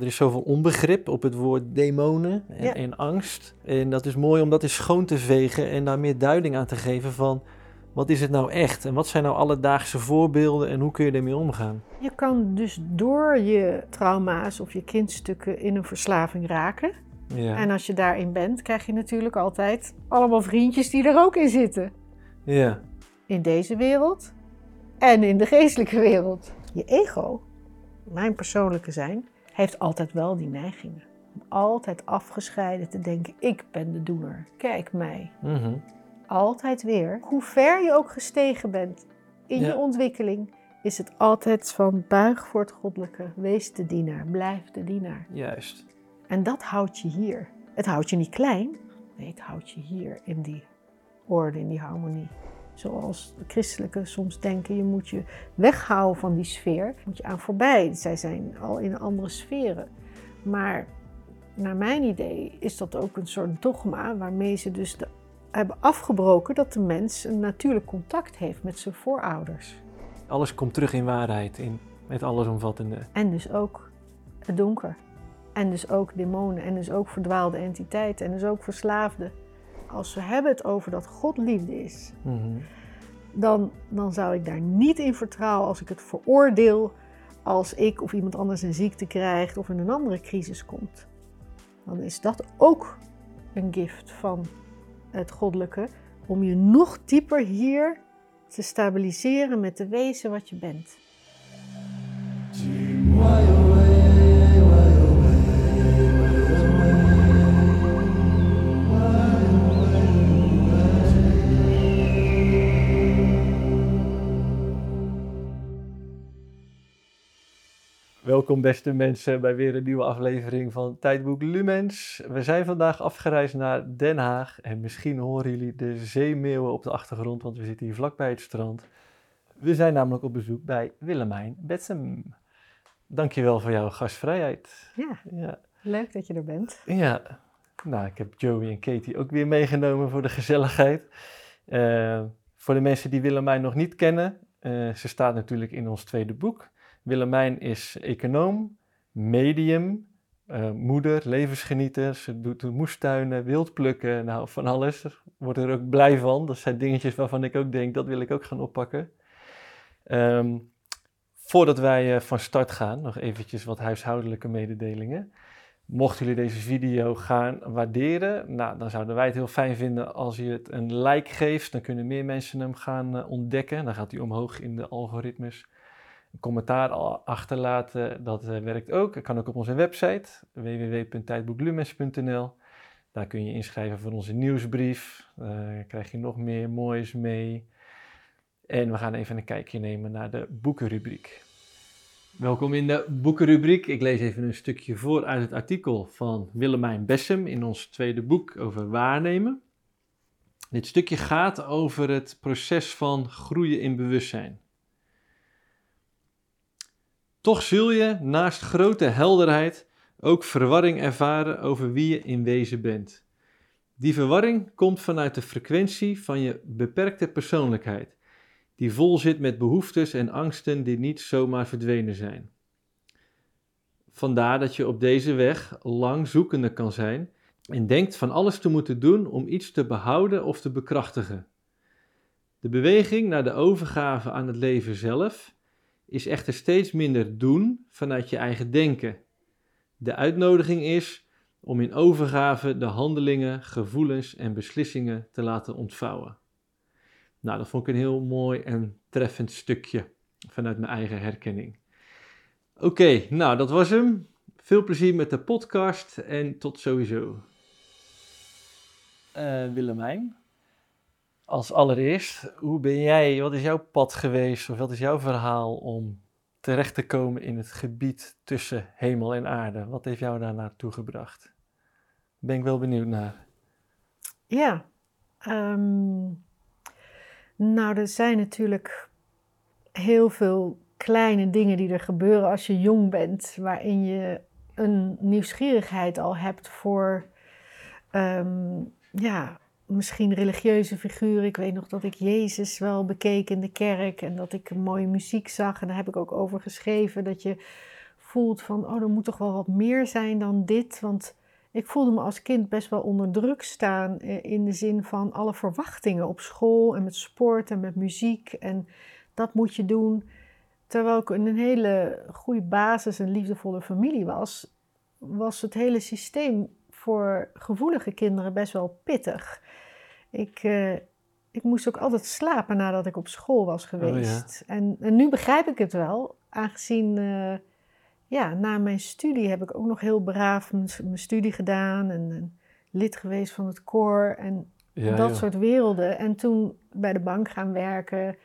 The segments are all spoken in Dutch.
Er is zoveel onbegrip op het woord demonen en, Ja. en angst. En dat is mooi om dat eens schoon te vegen en daar meer duiding aan te geven van wat is het nou echt en wat zijn nou alledaagse voorbeelden en hoe kun je ermee omgaan. Je kan dus door je trauma's of je kindstukken in een verslaving raken. Ja, En als je daarin bent, krijg je natuurlijk altijd allemaal vriendjes die er ook in zitten. ja, In deze wereld en in de geestelijke wereld. Je ego, mijn persoonlijke zijn, heeft altijd wel die neigingen. Om altijd afgescheiden te denken, ik ben de doener. Kijk mij. mhm, Altijd weer. Hoe ver je ook gestegen bent in Ja. je ontwikkeling, is het altijd van buig voor het goddelijke. Wees de dienaar, blijf de dienaar. juist. En dat houdt je hier. Het houdt je niet klein, nee, het houdt je hier in die orde, in die harmonie. Zoals de christelijke soms denken, je moet je weghouden van die sfeer, moet je aan voorbij. Zij zijn al in andere sferen. Maar naar mijn idee is dat ook een soort dogma waarmee ze dus de- hebben afgebroken dat de mens een natuurlijk contact heeft met zijn voorouders. Alles komt terug in waarheid, in het allesomvattende. En dus ook het donker. En dus ook demonen. En dus ook verdwaalde entiteiten. En dus ook verslaafden. Als we hebben het over dat God liefde is, Mhm. dan, dan zou ik daar niet in vertrouwen als ik het veroordeel als ik of iemand anders een ziekte krijgt of in een andere crisis komt. Dan is dat ook een gift van het goddelijke om je nog dieper hier te stabiliseren met de wezen wat je bent. Welkom beste mensen bij weer een nieuwe aflevering van Tijdboek Lumens. We zijn vandaag afgereisd naar Den Haag en misschien horen jullie de zeemeeuwen op de achtergrond, want we zitten hier vlakbij het strand. We zijn namelijk op bezoek bij Willemijn Betsem. Dankjewel voor jouw gastvrijheid. Ja, Ja, leuk dat je er bent. ja. nou ik heb Joey en Katie ook weer meegenomen voor de gezelligheid. Eh, voor de mensen die Willemijn nog niet kennen, eh, ze staat natuurlijk in ons tweede boek. Willemijn is econoom, medium, eh, moeder, levensgenieter. Ze doet moestuinen, wildplukken, nou van alles. Wordt er ook blij van. Dat zijn dingetjes waarvan ik ook denk, dat wil ik ook gaan oppakken. Ehm, voordat wij eh, van start gaan, nog eventjes wat huishoudelijke mededelingen. Mochten jullie deze video gaan waarderen, nou, dan zouden wij het heel fijn vinden als je het een like geeft. Dan kunnen meer mensen hem gaan eh, ontdekken. Dan gaat hij omhoog in de algoritmes. Een commentaar achterlaten, dat eh, werkt ook. Dat kan ook op onze website www.tijdboeklumens.nl. Daar kun je inschrijven voor onze nieuwsbrief. Daar krijg je nog meer moois mee. En we gaan even een kijkje nemen naar de boekenrubriek. Welkom in de boekenrubriek. Ik lees even een stukje voor uit het artikel van Willemijn Bessem in ons tweede boek over waarnemen. Dit stukje gaat over het proces van groeien in bewustzijn. Toch zul je naast grote helderheid ook verwarring ervaren over wie je in wezen bent. Die verwarring komt vanuit de frequentie van je beperkte persoonlijkheid, die vol zit met behoeftes en angsten die niet zomaar verdwenen zijn. Vandaar dat je op deze weg lang zoekende kan zijn en denkt van alles te moeten doen om iets te behouden of te bekrachtigen. De beweging naar de overgave aan het leven zelf is echter steeds minder doen vanuit je eigen denken. De uitnodiging is om in overgave de handelingen, gevoelens en beslissingen te laten ontvouwen. Nou, dat vond ik een heel mooi en treffend stukje vanuit mijn eigen herkenning. Oké, nou dat was hem. Veel plezier met de podcast en tot sowieso. Eh, Willemijn, als allereerst, hoe ben jij, wat is jouw pad geweest of wat is jouw verhaal om terecht te komen in het gebied tussen hemel en aarde? Wat heeft jou daar naartoe gebracht? Ben ik wel benieuwd naar. Ja, ehm, nou, er zijn natuurlijk heel veel kleine dingen die er gebeuren als je jong bent, waarin je een nieuwsgierigheid al hebt voor, ehm, ja, misschien religieuze figuren. Ik weet nog dat ik Jezus wel bekeek in de kerk en dat ik mooie muziek zag. En daar heb ik ook over geschreven dat je gevoeld van, oh, er moet toch wel wat meer zijn dan dit. Want ik voelde me als kind best wel onder druk staan eh, in de zin van alle verwachtingen op school en met sport en met muziek. En dat moet je doen. Terwijl ik een hele goede basis, een liefdevolle familie was, was het hele systeem voor gevoelige kinderen best wel pittig. Ik, uh, ik moest ook altijd slapen nadat ik op school was geweest. Oh, ja. en, en, nu begrijp ik het wel, aangezien uh, ja, na mijn studie heb ik ook nog heel braaf mijn, mijn studie gedaan en, en, lid geweest van het koor en ja, dat soort werelden. En toen bij de bank gaan werken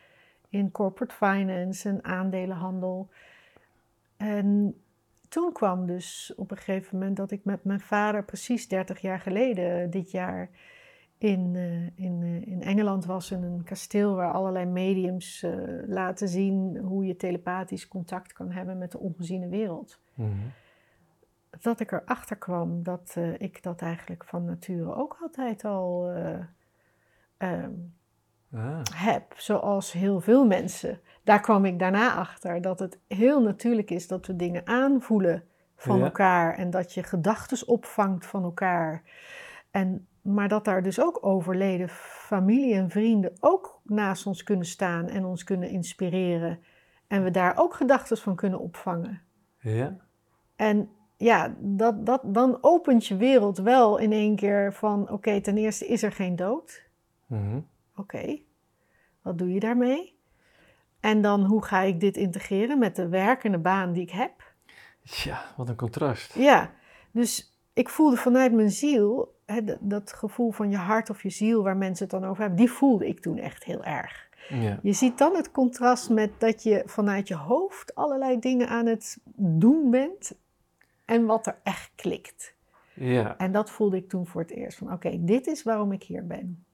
in corporate finance en aandelenhandel. En toen kwam dus op een gegeven moment dat ik met mijn vader precies 30 jaar geleden dit jaar in, uh, in, uh, in Engeland was. In een kasteel waar allerlei mediums uh, laten zien hoe je telepathisch contact kan hebben met de ongeziene wereld. Mm -hmm. Dat ik erachter kwam dat ik dat eigenlijk van nature ook altijd al um, ah. heb, zoals heel veel mensen. Daar kwam ik daarna achter dat het heel natuurlijk is dat we dingen aanvoelen van ja. elkaar en dat je gedachten opvangt van elkaar. En, maar dat daar dus ook overleden familie en vrienden ook naast ons kunnen staan en ons kunnen inspireren. En we daar ook gedachten van kunnen opvangen. Ja. En ja, dat, dat, dan opent je wereld wel in één keer van: oké, ten eerste is er geen dood. Mm -hmm. Oké, wat doe je daarmee? En dan hoe ga ik dit integreren met de werkende baan die ik heb? Ja, wat een contrast. Ja, dus ik voelde vanuit mijn ziel, dat gevoel van je hart of je ziel waar mensen het dan over hebben, die voelde ik toen echt heel erg. Ja. Je ziet dan het contrast met dat je vanuit je hoofd allerlei dingen aan het doen bent en wat er echt klikt. Ja. En dat voelde ik toen voor het eerst van oké, dit is waarom ik hier ben.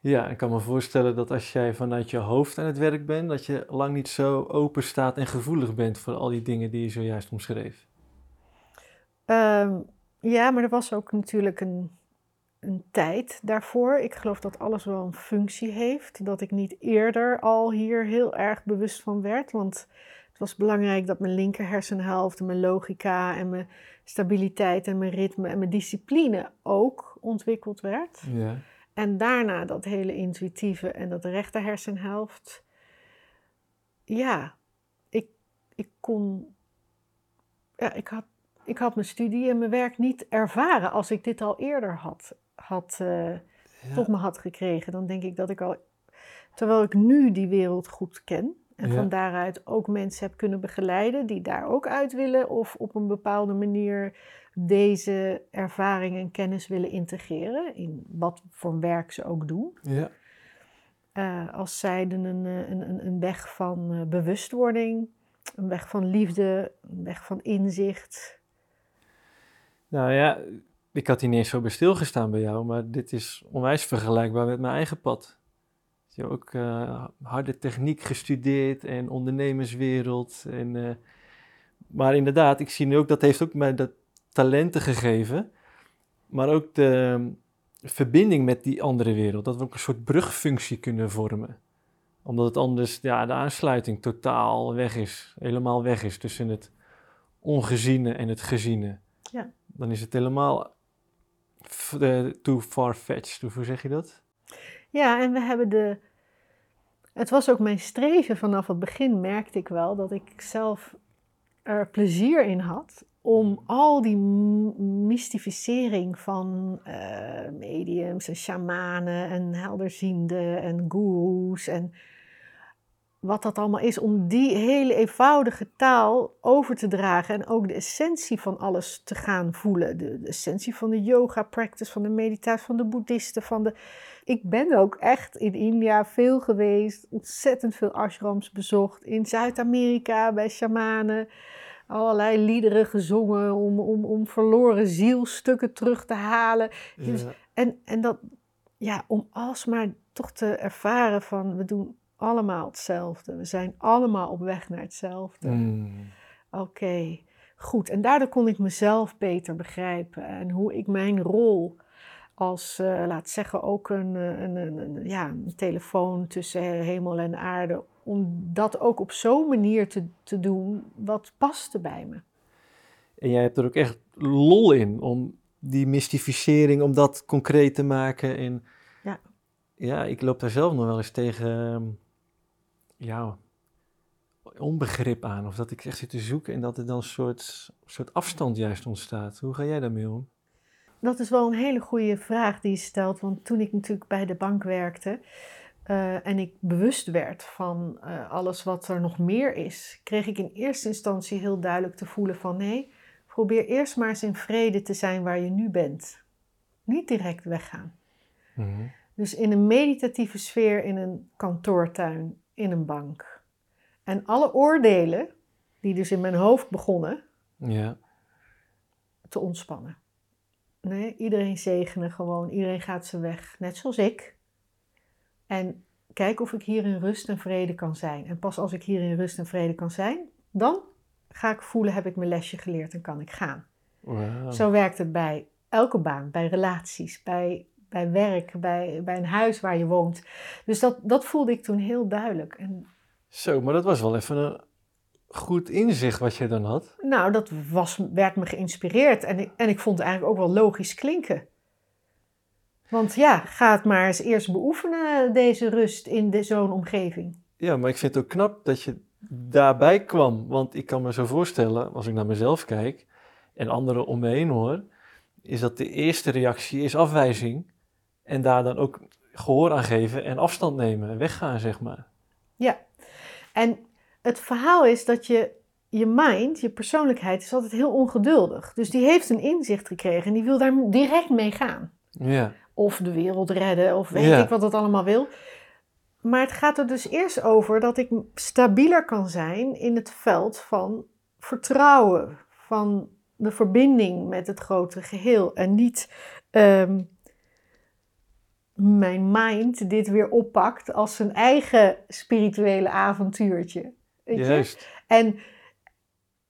Ja, ik kan me voorstellen dat als jij vanuit je hoofd aan het werk bent, dat je lang niet zo open staat en gevoelig bent voor al die dingen die je zojuist omschreef. Um, ja, maar er was ook natuurlijk een, een tijd daarvoor. Ik geloof dat alles wel een functie heeft. Dat ik niet eerder al hier heel erg bewust van werd. Want het was belangrijk dat mijn linker hersenhelft, mijn logica en mijn stabiliteit en mijn ritme en mijn discipline ook ontwikkeld werd. Ja. En daarna dat hele intuïtieve en dat rechter hersenhelft. Ja, ik, ik kon. Ja, ik had, ik had mijn studie en mijn werk niet ervaren als ik dit al eerder had, had uh, ja. tot me had gekregen. Dan denk ik dat ik al. Terwijl ik nu die wereld goed ken. En ja. van daaruit ook mensen heb kunnen begeleiden die daar ook uit willen. Of op een bepaalde manier deze ervaring en kennis willen integreren in wat voor werk ze ook doen. Ja. Uh, als zijde een, een, een weg van bewustwording, een weg van liefde, een weg van inzicht. Nou ja, ik had hier niet eens zo bij stilgestaan bij jou, maar dit is onwijs vergelijkbaar met mijn eigen pad. Je hebt ook uh, harde techniek gestudeerd en ondernemerswereld. En, maar inderdaad, ik zie nu ook, dat heeft ook mij dat talenten gegeven, maar ook de verbinding met die andere wereld. Dat we ook een soort brugfunctie kunnen vormen. Omdat het anders, ja, de aansluiting totaal weg is, helemaal weg is tussen het ongeziene en het geziene. Ja. Dan is het helemaal too far-fetched. Hoe zeg je dat? Ja, en we hebben de. Het was ook mijn streven vanaf het begin, merkte ik wel, dat ik zelf er plezier in had om al die mystificering van uh, mediums en shamanen en helderzienden en gurus en wat dat allemaal is, om die hele eenvoudige taal over te dragen en ook de essentie van alles te gaan voelen. De, de essentie van de yoga practice, van de meditatie, van de boeddhisten, van de... Ik ben ook echt in India veel geweest, ontzettend veel ashrams bezocht, in Zuid-Amerika bij shamanen allerlei liederen gezongen om, om, om verloren zielstukken terug te halen. Ja. En, en dat, ja, om alsmaar toch te ervaren van we doen allemaal hetzelfde. We zijn allemaal op weg naar hetzelfde. Mm. Oké, goed. En daardoor kon ik mezelf beter begrijpen en hoe ik mijn rol als, uh, laat zeggen, ook een, een, een, een, ja, een telefoon tussen hemel en aarde. Om dat ook op zo'n manier te, te doen wat paste bij me. En jij hebt er ook echt lol in om die mystificering, om dat concreet te maken. En ja. ja, ik loop daar zelf nog wel eens tegen ja, onbegrip aan. Of dat ik echt zit te zoeken en dat er dan een soort, soort afstand juist ontstaat. Hoe ga jij daarmee om? Dat is wel een hele goede vraag die je stelt. Want toen ik natuurlijk bij de bank werkte uh, en ik bewust werd van uh, alles wat er nog meer is, kreeg ik in eerste instantie heel duidelijk te voelen van nee, probeer eerst maar eens in vrede te zijn waar je nu bent. Niet direct weggaan. Mm -hmm. Dus in een meditatieve sfeer in een kantoortuin, in een bank. En alle oordelen, die dus in mijn hoofd begonnen, ja. te ontspannen. Nee, iedereen zegenen gewoon, iedereen gaat zijn weg, net zoals ik. En kijk of ik hier in rust en vrede kan zijn. En pas als ik hier in rust en vrede kan zijn, dan ga ik voelen, heb ik mijn lesje geleerd en kan ik gaan. Wow. Zo werkt het bij elke baan, bij relaties, bij, bij werk, bij, bij een huis waar je woont. Dus dat, dat voelde ik toen heel duidelijk. En, Zo, maar dat was wel even een goed inzicht wat je dan had. nou, dat was, werd me geïnspireerd en ik, en ik vond het eigenlijk ook wel logisch klinken. Want ja, ga het maar eens eerst beoefenen, deze rust in de- zo'n omgeving. Ja, maar ik vind het ook knap dat je daarbij kwam. Want ik kan me zo voorstellen, als ik naar mezelf kijk en anderen om me heen hoor, is dat de eerste reactie is afwijzing. En daar dan ook gehoor aan geven en afstand nemen en weggaan, zeg maar. Ja, en het verhaal is dat je, je mind, je persoonlijkheid, is altijd heel ongeduldig. Dus die heeft een inzicht gekregen en die wil daar direct mee gaan. Ja, Of de wereld redden, of weet Ja. ik wat het allemaal wil. Maar het gaat er dus eerst over dat ik stabieler kan zijn in het veld van vertrouwen, van de verbinding met het grotere geheel. En niet ehm, mijn mind dit weer oppakt als zijn eigen spirituele avontuurtje. Weet je? juist. En,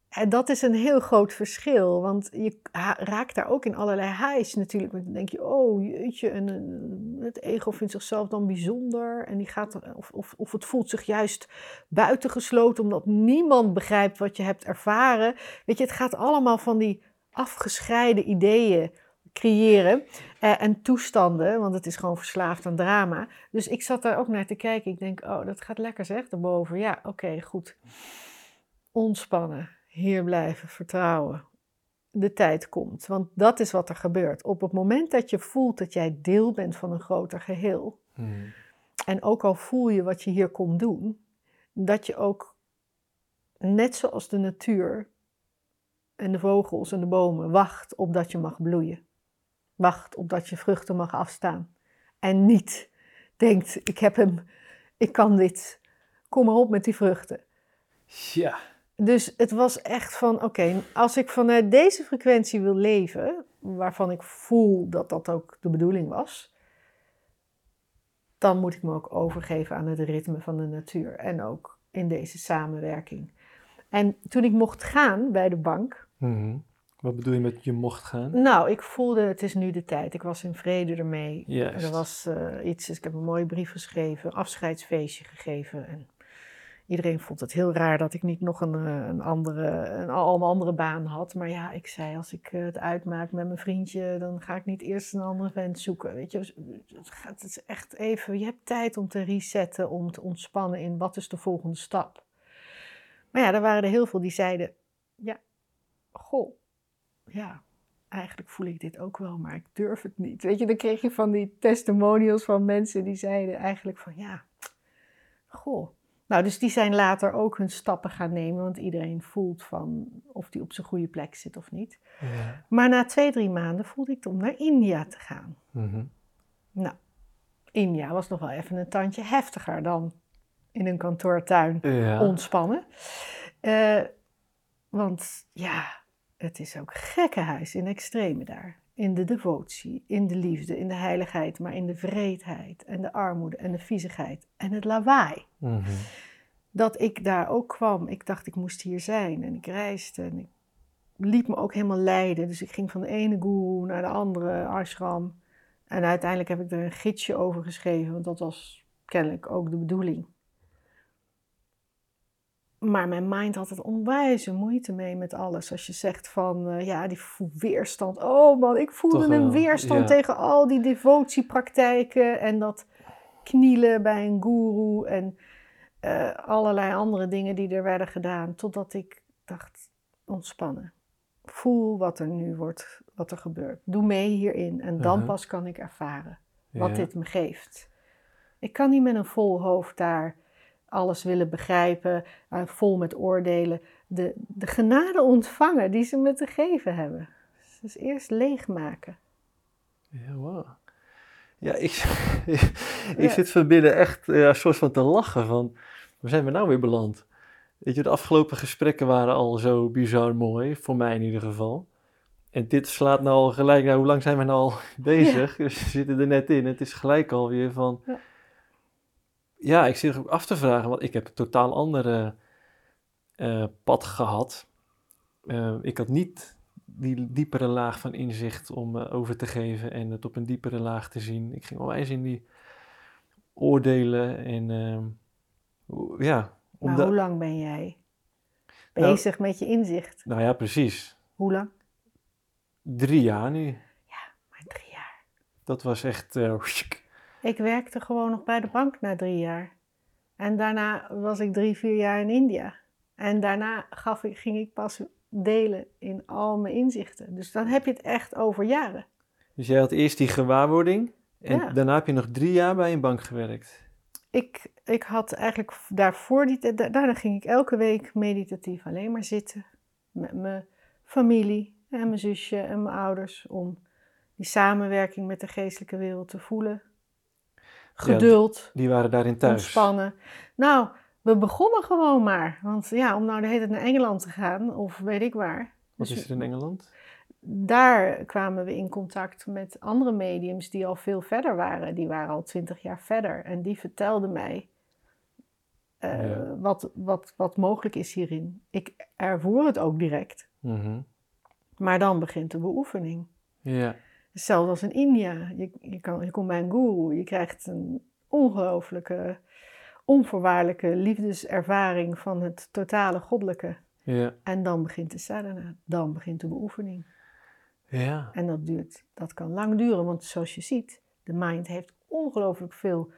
en dat is een heel groot verschil, want je raakt daar ook in allerlei highs natuurlijk. Want Dan denk je, oh jeetje, en, het ego vindt zichzelf dan bijzonder. En die gaat, of, of, of het voelt zich juist buitengesloten, omdat niemand begrijpt wat je hebt ervaren. Weet je, het gaat allemaal van die afgescheiden ideeën creëren eh, en toestanden, want het is gewoon verslaafd aan drama. Dus ik zat daar ook naar te kijken. Ik denk, oh, dat gaat lekker zeg, daarboven. Ja, oké, goed. Ontspannen, hier blijven, vertrouwen. De tijd komt, want dat is wat er gebeurt. Op het moment dat je voelt dat jij deel bent van een groter geheel, Hmm. en ook al voel je wat je hier komt doen, dat je ook, net zoals de natuur en de vogels en de bomen, wacht op dat je mag bloeien. Wacht op dat je vruchten mag afstaan. En niet denkt, ik heb hem, ik kan dit, kom maar op met die vruchten. Ja, Dus het was echt van, oké, als ik vanuit deze frequentie wil leven, waarvan ik voel dat dat ook de bedoeling was, dan moet ik me ook overgeven aan het ritme van de natuur en ook in deze samenwerking. En toen ik mocht gaan bij de bank, Mhm. Wat bedoel je met je mocht gaan? nou, ik voelde het is nu de tijd. Ik was in vrede ermee. Juist. Er was eh, iets, dus ik heb een mooie brief geschreven, een afscheidsfeestje gegeven. En iedereen vond het heel raar dat ik niet nog een, eh, een, andere, een, al een andere baan had. Maar ja, ik zei, als ik eh, het uitmaak met mijn vriendje, dan ga ik niet eerst een andere vent zoeken. Weet je, Dus het gaat- het is echt even, je hebt tijd om te resetten, om te ontspannen in wat is de volgende stap. Maar ja, er waren er heel veel die zeiden, ja, goh, ja, eigenlijk voel ik dit ook wel, maar ik durf het niet. Weet je, dan kreeg je van die testimonials van mensen die zeiden eigenlijk van ja, goh. Nou, dus die zijn later ook hun stappen gaan nemen, want iedereen voelt van of die op zijn goede plek zit of niet. Ja. Maar na twee, drie maanden voelde ik het om naar India te gaan. Mhm. Nou, India was nog wel even een tandje heftiger dan in een kantoortuin Ja. ontspannen. Eh, want ja, het is ook gekkenhuis in extreme daar. In de devotie, in de liefde, in de heiligheid, maar in de vreedheid en de armoede en de viezigheid en het lawaai. Mhm. Dat ik daar ook kwam, ik dacht ik moest hier zijn en ik reisde en ik liet me ook helemaal leiden. Dus ik ging van de ene guru naar de andere ashram. En uiteindelijk heb ik er een gidsje over geschreven, want dat was kennelijk ook de bedoeling. Maar mijn mind had het onwijze moeite mee met alles. Als je zegt van, eh, ja, die weerstand. Oh man, ik voelde Toch een weerstand ja. tegen al die devotiepraktijken en dat knielen bij een guru en eh, allerlei andere dingen die er werden gedaan. Totdat ik dacht, ontspannen. Voel wat er nu wordt, wat er gebeurt. Doe mee hierin en dan Mhm. pas kan ik ervaren wat Ja. dit me geeft. Ik kan niet met een vol hoofd daar alles willen begrijpen, eh, vol met oordelen. De, de genade ontvangen die ze me te geven hebben. Dus eerst leegmaken. Ja, wow. Ja, ik, ik Ja. zit van binnen echt ja, een soort van te lachen van, waar zijn we nou weer beland? Weet je, de afgelopen gesprekken waren al zo bizar mooi, voor mij in ieder geval. En dit slaat nou al gelijk, nou, hoe lang zijn we nou al bezig? Dus we zitten er net in. Het is gelijk alweer van, Ja. Ja, ik zit er ook af te vragen, want ik heb een totaal andere eh, pad gehad. Eh, ik had niet die diepere laag van inzicht om eh, over te geven en het op een diepere laag te zien. Ik ging onwijs in die oordelen en ehm, hoe- ja, hoe lang ben jij Nou- bezig met je inzicht? nou ja, precies. Hoe lang? Drie jaar nu. Maar drie jaar. Dat was echt. Ik werkte gewoon nog bij de bank na drie jaar. En daarna was ik drie, vier jaar in India. En daarna gaf ik, ging ik pas delen in al mijn inzichten. Dus dan heb je het echt over jaren. dus jij had eerst die gewaarwording en Ja. daarna heb je nog drie jaar bij een bank gewerkt. Ik, ik had eigenlijk daarvoor die daarna ging ik elke week meditatief alleen maar zitten. Met mijn familie en mijn zusje en mijn ouders. Om die samenwerking met de geestelijke wereld te voelen. Geduld. Die waren daarin thuis. Ontspannen. Nou, we begonnen gewoon maar. Want ja, om nou de hele tijd naar Engeland te gaan, of weet ik waar. Wat Dus is er in Engeland? Daar kwamen we in contact met andere mediums die al veel verder waren. Die waren al twintig jaar verder. En die vertelden mij eh, Ja. wat, wat, wat mogelijk is hierin. Ik ervoer het ook direct. Mhm. Maar dan begint de beoefening. Ja. Hetzelfde als in India. Je, je, kan, je komt bij een guru, je krijgt een ongelooflijke, onvoorwaardelijke liefdeservaring van het totale goddelijke. Ja. En dan begint de sadhana, dan begint de beoefening. Ja. En dat, duurt, dat kan lang duren, want zoals je ziet, de mind heeft ongelooflijk veel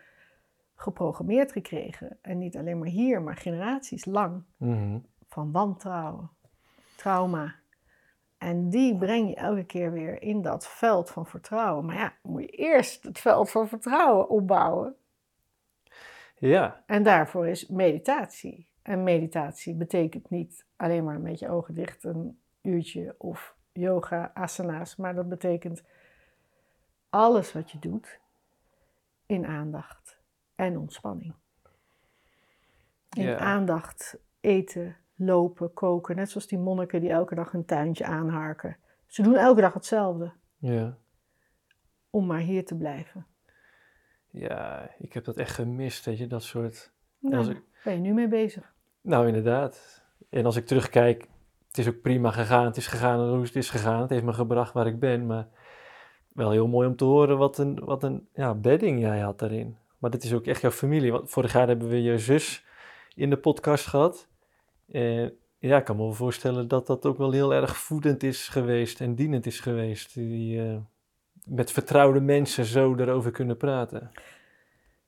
geprogrammeerd gekregen. En niet alleen maar hier, maar generaties lang Mhm. van wantrouwen, trauma. En die breng je elke keer weer in dat veld van vertrouwen. Maar ja, moet je eerst het veld van vertrouwen opbouwen. Ja. En daarvoor is meditatie. En meditatie betekent niet alleen maar met je ogen dicht een uurtje of yoga, asana's. Maar dat betekent alles wat je doet in aandacht en ontspanning. In Ja. aandacht eten, lopen, koken. Net zoals die monniken die elke dag een tuintje aanharken. Ze doen elke dag hetzelfde Ja. om maar hier te blijven. Ja, ik heb dat echt gemist, weet je, dat soort... Nou, als ik- ben je nu mee bezig? Nou, inderdaad. En als ik terugkijk, het is ook prima gegaan. Het is gegaan hoe het is gegaan. Het heeft me gebracht waar ik ben. Maar wel heel mooi om te horen wat een, wat een ja, bedding jij had daarin. Maar dit is ook echt jouw familie. Want vorig jaar hebben we je zus in de podcast gehad. En ja, ik kan me wel voorstellen dat dat ook wel heel erg voedend is geweest en dienend is geweest. Die eh, met vertrouwde mensen zo erover kunnen praten.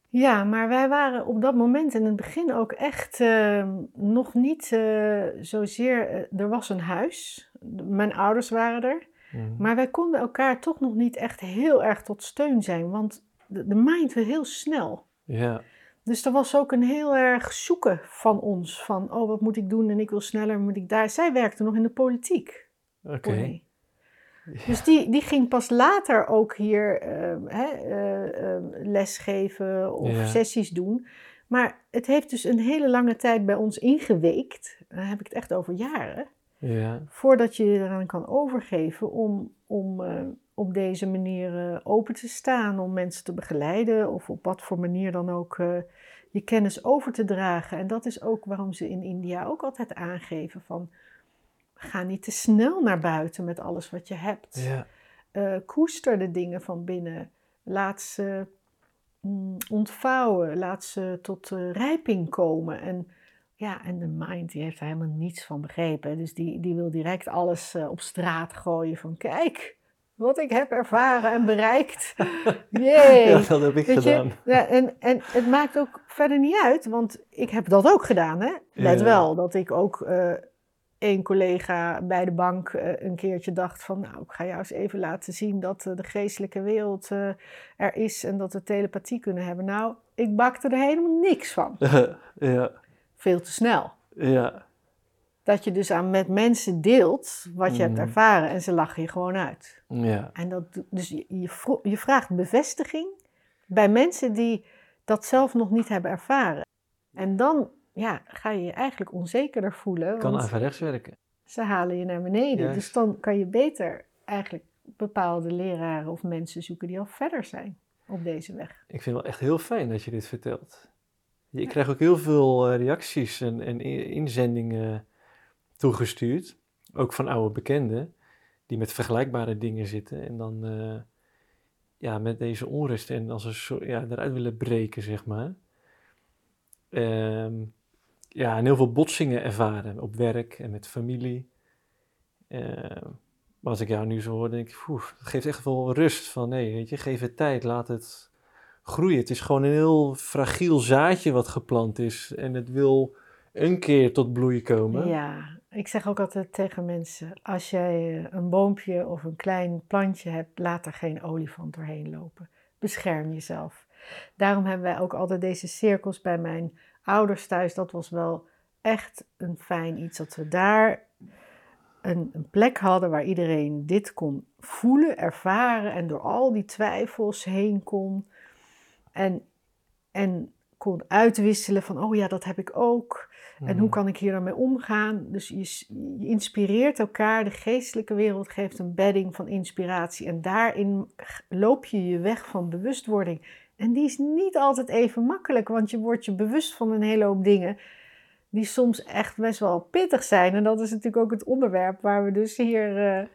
Ja, maar wij waren op dat moment in het begin ook echt eh, nog niet eh, zozeer. eh, er was een huis, mijn ouders waren er, Mhm. maar wij konden elkaar toch nog niet echt heel erg tot steun zijn, want de, de mind heel snel. Ja, Dus er was ook een heel erg zoeken van ons, van oh wat moet ik doen en ik wil sneller, moet ik daar. Zij werkte nog in de politiek. oké. Dus die, die ging pas later ook hier hè, eh, lesgeven of Ja. sessies doen. Maar het heeft dus een hele lange tijd bij ons ingeweekt. Dan heb ik het echt over jaren. Ja, Voordat je je eraan kan overgeven om, om eh, op deze manier eh, open te staan. Om mensen te begeleiden of op wat voor manier dan ook eh, je kennis over te dragen. En dat is ook waarom ze in India ook altijd aangeven van... Ga niet te snel naar buiten met alles wat je hebt. ja, Eh, koester de dingen van binnen. Laat ze mm, ontvouwen. Laat ze tot uh, rijping komen. En ja, en de mind die heeft er helemaal niets van begrepen. Dus die, die wil direct alles uh, op straat gooien van kijk, wat ik heb ervaren en bereikt. Jee. Ja, dat heb ik Weet gedaan. Je? Ja, en, en het maakt ook verder niet uit, want ik heb dat ook gedaan. Hè? Let Ja. wel dat ik ook eh één collega bij de bank eh, een keertje dacht van... nou, ik ga jou eens even laten zien dat eh, de geestelijke wereld er is... en dat we telepathie kunnen hebben. Nou, ik bakte er helemaal niks van. ja, Veel te snel. ja, Dat je dus aan met mensen deelt wat je hebt Mhm. ervaren en ze lachen je gewoon uit. ja. En dat, dus je, je, vraagt bevestiging bij mensen die dat zelf nog niet hebben ervaren. En dan ja, ga je je eigenlijk onzekerder voelen, Kan want averechts werken. ze halen je naar beneden. Juist. Dus dan kan je beter eigenlijk bepaalde leraren of mensen zoeken die al verder zijn op deze weg. Ik vind het wel echt heel fijn dat je dit vertelt. Ik krijg ook heel veel eh, reacties en, en inzendingen toegestuurd. Ook van oude bekenden die met vergelijkbare dingen zitten. En dan eh, ja, met deze onrust en als soort, ja, eruit willen breken, zeg maar. Ehm, ja, en heel veel botsingen ervaren op werk en met familie. Ehm, maar als ik jou nu zo hoor, denk ik, oeh, het geeft echt wel rust van, nee, weet je, geef het tijd, laat het groeien. Het is gewoon een heel fragiel zaadje wat geplant is en het wil een keer tot bloei komen. Ja, ik zeg ook altijd tegen mensen: als jij eh, een boompje of een klein plantje hebt, laat er geen olifant doorheen lopen. Bescherm jezelf. Daarom hebben wij ook altijd deze cirkels bij mijn ouders thuis. Dat was wel echt een fijn iets dat we daar een, een plek hadden waar iedereen dit kon voelen, ervaren en door al die twijfels heen kon. En, en kon uitwisselen van, oh ja, dat heb ik ook. En Mhm. hoe kan ik hier dan mee omgaan? Dus je, je inspireert elkaar. De geestelijke wereld geeft een bedding van inspiratie. En daarin loop je je weg van bewustwording. En die is niet altijd even makkelijk, want je wordt je bewust van een hele hoop dingen die soms echt best wel pittig zijn. En dat is natuurlijk ook het onderwerp waar we dus hier eh,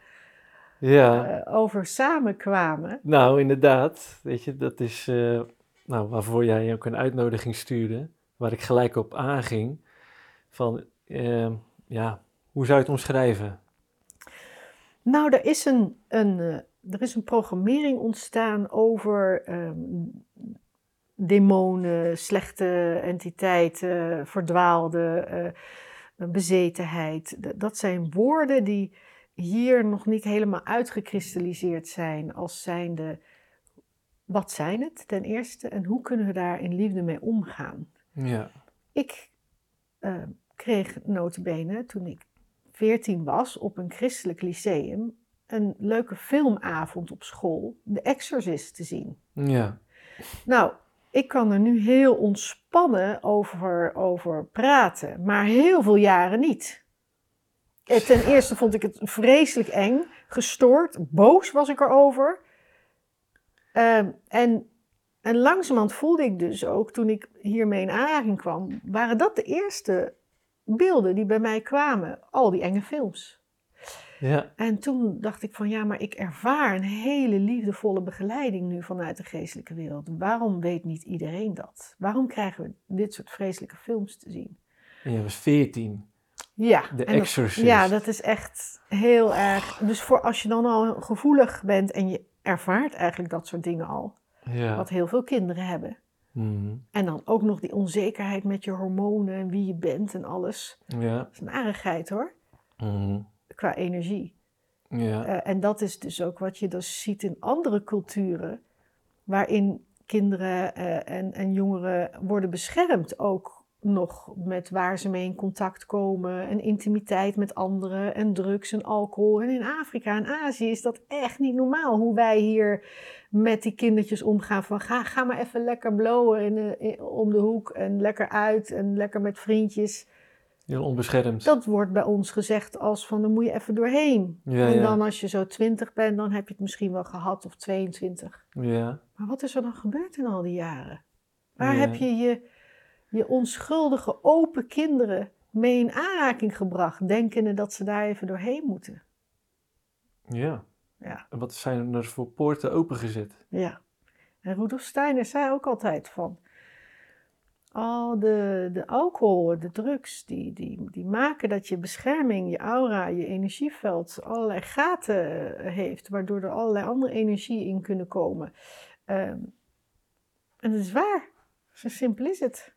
Ja, eh, over samenkwamen. nou inderdaad, weet je, dat is eh, nou, waarvoor jij ook een uitnodiging stuurde, waar ik gelijk op aanging. Van, ehm, ja, hoe zou je het omschrijven? Nou, er is een, een, eh, er is een programmering ontstaan over ehm, demonen, slechte entiteiten, verdwaalde eh, bezetenheid. Dat zijn woorden die hier nog niet helemaal uitgekristalliseerd zijn als zijnde... Wat zijn het ten eerste en hoe kunnen we daar in liefde mee omgaan? Ja, Ik eh, kreeg notabene toen ik 14 was op een christelijk lyceum een leuke filmavond op school, The Exorcist, te zien. ja, Nou, ik kan er nu heel ontspannen over, over praten, maar heel veel jaren niet. Eh, Ten eerste vond ik het vreselijk eng, gestoord, boos was ik erover. Ehm, en, en langzamerhand voelde ik dus ook, toen ik hiermee in aanraking kwam, waren dat de eerste beelden die bij mij kwamen. Al die enge films. ja, En toen dacht ik van ja, maar ik ervaar een hele liefdevolle begeleiding nu vanuit de geestelijke wereld. Waarom weet niet iedereen dat? Waarom krijgen we dit soort vreselijke films te zien? en je was 14. Ja, dat- Exorcist. ja, dat is echt heel erg. Dus voor als je dan al gevoelig bent en je ervaart eigenlijk dat soort dingen al, Ja. wat heel veel kinderen hebben. Mhm. En dan ook nog die onzekerheid met je hormonen en wie je bent en alles. Ja. Dat is een aardigheid hoor, Mhm. qua energie. Ja. Eh, en dat is dus ook wat je dus ziet in andere culturen, waarin kinderen eh, en, en jongeren worden beschermd ook nog met waar ze mee in contact komen en intimiteit met anderen en drugs en alcohol. En in Afrika en Azië is dat echt niet normaal hoe wij hier met die kindertjes omgaan van ga, ga maar even lekker blowen in, de- in- om de hoek en lekker uit en lekker met vriendjes. Heel onbeschermd. Dat wordt bij ons gezegd als van, dan moet je even doorheen. Ja, en ja. dan als je zo 20 bent, dan heb je het misschien wel gehad of 22. Ja. Maar wat is er dan gebeurd in al die jaren? Waar Ja. heb je, je je onschuldige, open kinderen mee in aanraking gebracht, denkende dat ze daar even doorheen moeten? Ja. Ja, En wat zijn er voor poorten opengezet? ja. En Rudolf Steiner zei ook altijd van, al de, de alcohol, de drugs, die, die, die maken dat je bescherming, je aura, je energieveld allerlei gaten eh, heeft, waardoor er allerlei andere energie in kunnen komen. Ehm, en dat is waar. Zo simpel is het.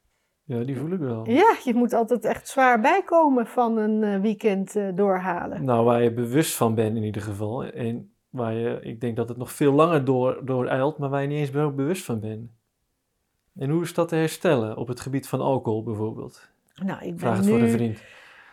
Ja, die voel ik wel. Ja, je moet altijd echt zwaar bijkomen van een eh, weekend uh, doorhalen. Nou, waar je bewust van bent in ieder geval. En waar je, ik denk dat het nog veel langer door, door eilt, maar waar je niet eens bewust van bent. En hoe is dat te herstellen op het gebied van alcohol bijvoorbeeld? Nou, ik ben Vraag het nu, voor een vriend.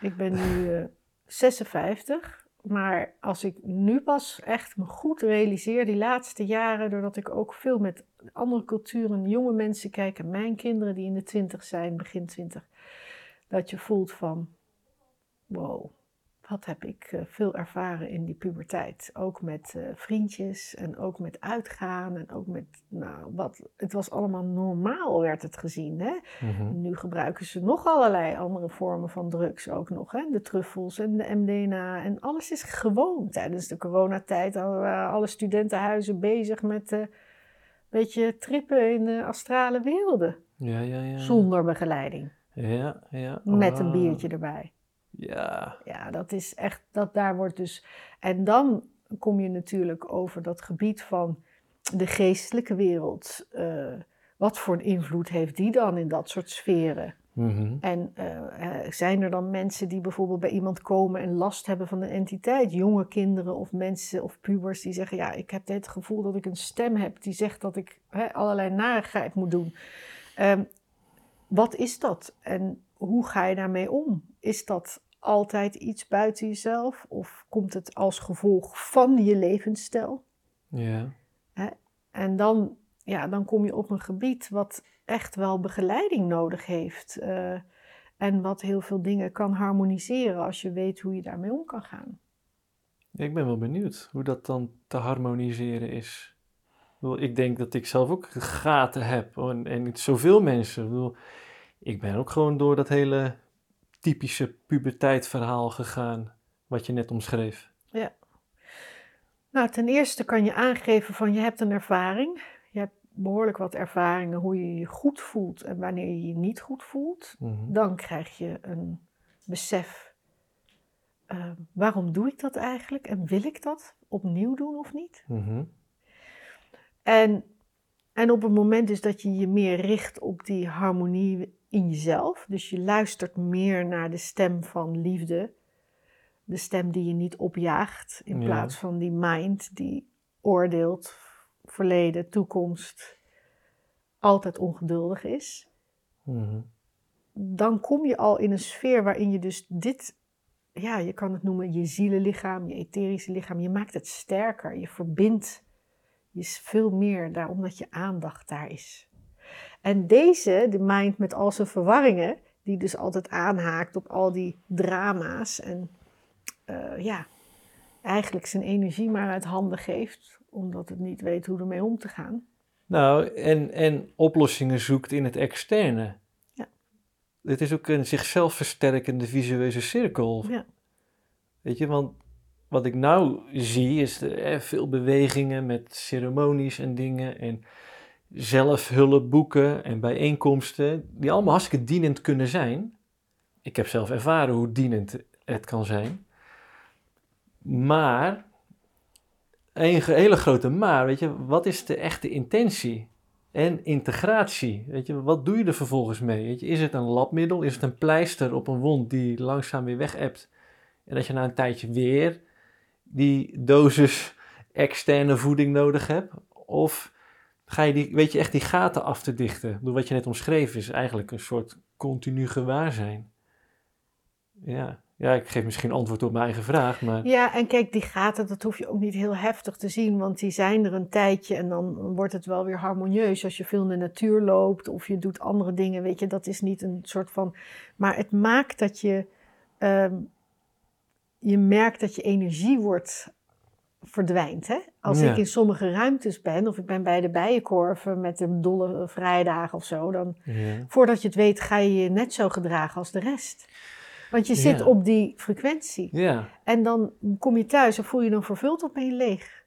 Ik ben nu uh, 56, maar als ik nu pas echt me goed realiseer, die laatste jaren, doordat ik ook veel met andere culturen, jonge mensen kijk en mijn kinderen die in de twintig zijn, begin twintig, dat je voelt van, wow, wat heb ik uh, veel ervaren in die puberteit. Ook met uh, vriendjes en ook met uitgaan en ook met, nou, wat, het was allemaal normaal werd het gezien. Hè? Mhm. Nu gebruiken ze nog allerlei andere vormen van drugs ook nog. Hè? De truffels en de MDMA en alles is gewoon. Tijdens de coronatijd waren alle studentenhuizen bezig met een uh, beetje trippen in de astrale werelden. Ja, ja, ja. Zonder begeleiding. Ja, ja. Met een Ah. biertje erbij. Ja. Ja, dat is echt, dat daar wordt dus. En dan kom je natuurlijk over dat gebied van de geestelijke wereld. Uh, wat voor een invloed heeft die dan in dat soort sferen? Mhm. En uh, zijn er dan mensen die bijvoorbeeld bij iemand komen en last hebben van een entiteit? Jonge kinderen of mensen of pubers die zeggen: Ja, ik heb het gevoel dat ik een stem heb die zegt dat ik hè, allerlei narigheid moet doen. Um, wat is dat en hoe ga je daarmee om? Is dat altijd iets buiten jezelf of komt het als gevolg van je levensstijl? Ja. Hè? En dan, ja, dan kom je op een gebied wat echt wel begeleiding nodig heeft. Uh, en wat heel veel dingen kan harmoniseren als je weet hoe je daarmee om kan gaan. Ik ben wel benieuwd hoe dat dan te harmoniseren is. Ik denk dat ik zelf ook gaten heb en, en zoveel mensen. Ik, bedoel, ik ben ook gewoon door dat hele typische puberteitverhaal gegaan, wat je net omschreef. Ja. Nou, ten eerste kan je aangeven van je hebt een ervaring. Je hebt behoorlijk wat ervaringen hoe je je goed voelt en wanneer je je niet goed voelt. Mhm. Dan krijg je een besef. Uh, waarom doe ik dat eigenlijk en wil ik dat opnieuw doen of niet? Mhm. En, en op het moment dus dat je je meer richt op die harmonie in jezelf, dus je luistert meer naar de stem van liefde, de stem die je niet opjaagt, in Ja. plaats van die mind die oordeelt, verleden, toekomst, altijd ongeduldig is, Mhm. dan kom je al in een sfeer waarin je dus dit, ja, je kan het noemen je zielenlichaam, je etherische lichaam, je maakt het sterker, je verbindt je is veel meer daar omdat je aandacht daar is. En deze, de mind met al zijn verwarringen, die dus altijd aanhaakt op al die drama's en uh, ja, eigenlijk zijn energie maar uit handen geeft, omdat het niet weet hoe ermee om te gaan. Nou, en, en oplossingen zoekt in het externe. Ja. Het is ook een zichzelf versterkende visueuze cirkel. Ja. Weet je, want wat ik nou zie is de, eh, veel bewegingen met ceremonies en dingen en zelfhulpboeken en bijeenkomsten die allemaal hartstikke dienend kunnen zijn. Ik heb zelf ervaren hoe dienend het kan zijn. Maar, een hele grote maar, weet je, wat is de echte intentie? En integratie, weet je, wat doe je er vervolgens mee? Weet je, is het een labmiddel, is het een pleister op een wond die langzaam weer weg hebt? En dat je na een tijdje weer die dosis externe voeding nodig hebt? Of ga je die, weet je echt die gaten af te dichten? Door wat je net omschreef is eigenlijk een soort continu gewaarzijn. Ja. ja, ik geef misschien antwoord op mijn eigen vraag, maar... Ja, en kijk, die gaten, dat hoef je ook niet heel heftig te zien, want die zijn er een tijdje en dan wordt het wel weer harmonieus als je veel in de natuur loopt of je doet andere dingen, weet je, dat is niet een soort van... Maar het maakt dat je... Um, je merkt dat je energie wordt verdwijnt. Hè? Als Ja. ik in sommige ruimtes ben, of ik ben bij de bijenkorven met de dolle vrijdagen of zo, dan Ja. voordat je het weet ga je je net zo gedragen als de rest. Want je zit Ja. op die frequentie. ja, En dan kom je thuis en voel je dan vervuld of ben je leeg.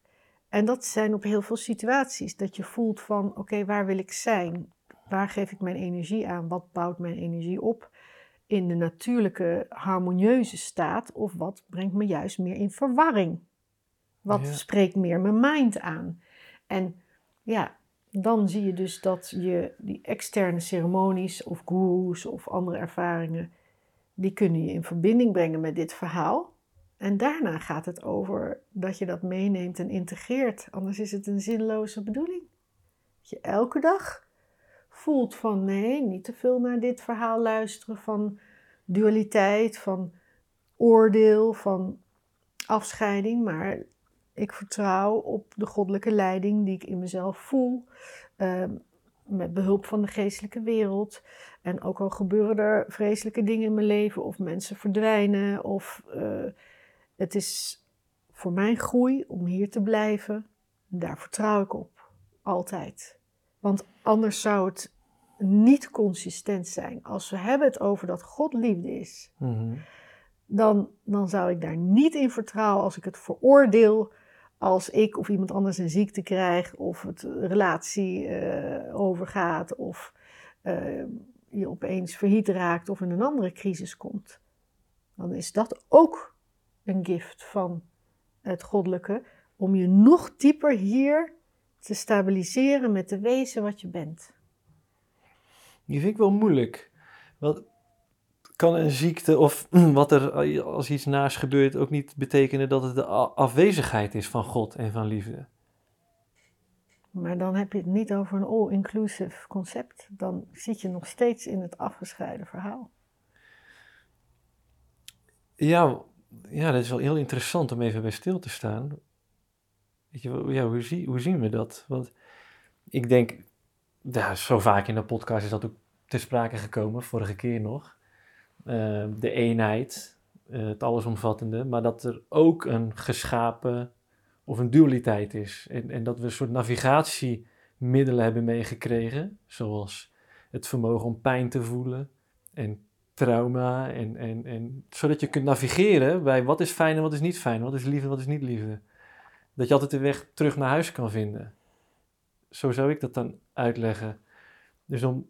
En dat zijn op heel veel situaties. Dat je voelt van, oké, waar wil ik zijn? Waar geef ik mijn energie aan? Wat bouwt mijn energie op? In de natuurlijke, harmonieuze staat? Of wat brengt me juist meer in verwarring? Wat Ja. spreekt meer mijn mind aan? En ja, dan zie je dus dat je die externe ceremonies of gurus of andere ervaringen, die kunnen je in verbinding brengen met dit verhaal. En daarna gaat het over dat je dat meeneemt en integreert. Anders is het een zinloze bedoeling. Dat je elke dag voelt van nee, niet te veel naar dit verhaal luisteren van dualiteit, van oordeel, van afscheiding, maar ik vertrouw op de goddelijke leiding die ik in mezelf voel, eh, met behulp van de geestelijke wereld. En ook al gebeuren er vreselijke dingen in mijn leven, of mensen verdwijnen, of eh, het is voor mijn groei om hier te blijven. Daar vertrouw ik op, altijd. Want anders zou het niet consistent zijn. Als we hebben het over dat God liefde is, Mhm. dan, dan zou ik daar niet in vertrouwen als ik het veroordeel als ik of iemand anders een ziekte krijgt of het relatie eh, overgaat of eh, je opeens verhit raakt of in een andere crisis komt. Dan is dat ook een gift van het goddelijke om je nog dieper hier te stabiliseren met te wezen wat je bent. Die vind ik wel moeilijk. Want kan een ziekte of wat er als iets naast gebeurt ook niet betekenen dat het de afwezigheid is van God en van liefde? Maar dan heb je het niet over een all-inclusive concept. Dan zit je nog steeds in het afgescheiden verhaal. Ja, ja, dat is wel heel interessant om even bij stil te staan. Weet je, ja, hoe, zie, hoe zien we dat? Want ik denk, ja, zo vaak in de podcast is dat ook ter sprake gekomen, vorige keer nog. Eh, de eenheid, eh, het allesomvattende, maar dat er ook een geschapen of een dualiteit is. En, en dat we een soort navigatiemiddelen hebben meegekregen, zoals het vermogen om pijn te voelen en trauma. En, en, en, zodat je kunt navigeren bij wat is fijn en wat is niet fijn, wat is liefde en wat is niet liefde. Dat je altijd de weg terug naar huis kan vinden. Zo zou ik dat dan uitleggen. Dus om,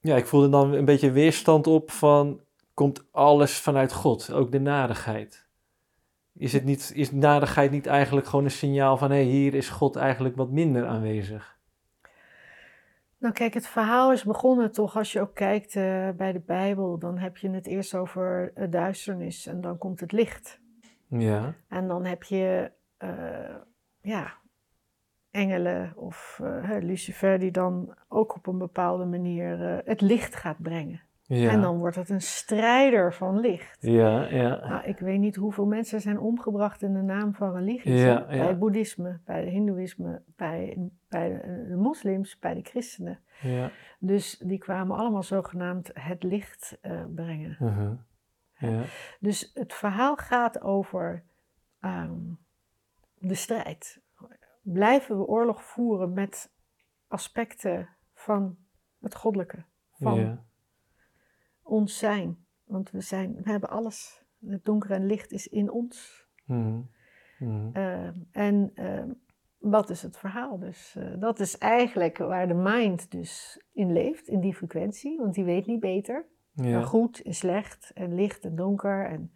ja, ik voelde dan een beetje weerstand op van, komt alles vanuit God, ook de nadigheid. Is, het niet, is nadigheid niet eigenlijk gewoon een signaal van, hé, hey, hier is God eigenlijk wat minder aanwezig? Nou kijk, het verhaal is begonnen toch, als je ook kijkt eh, bij de Bijbel, dan heb je het eerst over eh, duisternis en dan komt het licht. Ja, En dan heb je, eh, ja, engelen of Lucifer die dan ook op een bepaalde manier het licht gaat brengen. Ja, En dan wordt het een strijder van licht. ja, ja, Nou, ik weet niet hoeveel mensen zijn omgebracht in de naam van religies. Ja. Bij het boeddhisme, bij het hindoeïsme, bij, bij de, de moslims, bij de christenen. ja. Dus die kwamen allemaal zogenaamd het licht eh, brengen. uh-huh. ja. Dus het verhaal gaat over ehm, de strijd. Blijven we oorlog voeren met aspecten van het goddelijke, van ja. Ons zijn? Want we, zijn, we hebben alles. Het donker en licht is in ons. Mhm. Mhm. Ehm, en ehm, wat is het verhaal? Dus eh, dat is eigenlijk waar de mind dus in leeft, in die frequentie, want die weet niet beter. Ja. Goed en slecht en licht en donker en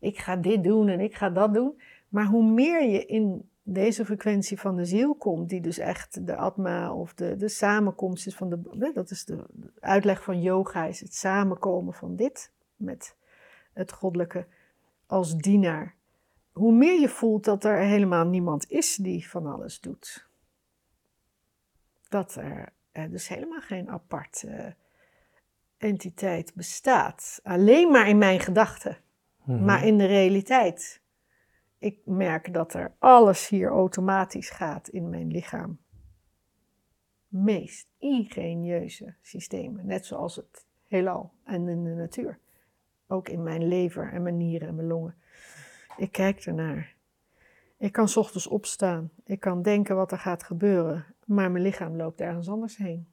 ik ga dit doen en ik ga dat doen. Maar hoe meer je in deze frequentie van de ziel komt, die dus echt de atma of de, de samenkomst is van de, dat is de uitleg van yoga, is het samenkomen van dit met het goddelijke als dienaar. Hoe meer je voelt dat er helemaal niemand is die van alles doet. Dat er, dus helemaal geen apart eh, entiteit bestaat. Alleen maar in mijn gedachten, Mhm. maar in de realiteit. Ik merk dat er alles hier automatisch gaat in mijn lichaam. Meest ingenieuze systemen, net zoals het heelal en in de natuur. Ook in mijn lever en mijn nieren en mijn longen. Ik kijk ernaar. Ik kan ochtends opstaan. Ik kan denken wat er gaat gebeuren. Maar mijn lichaam loopt ergens anders heen.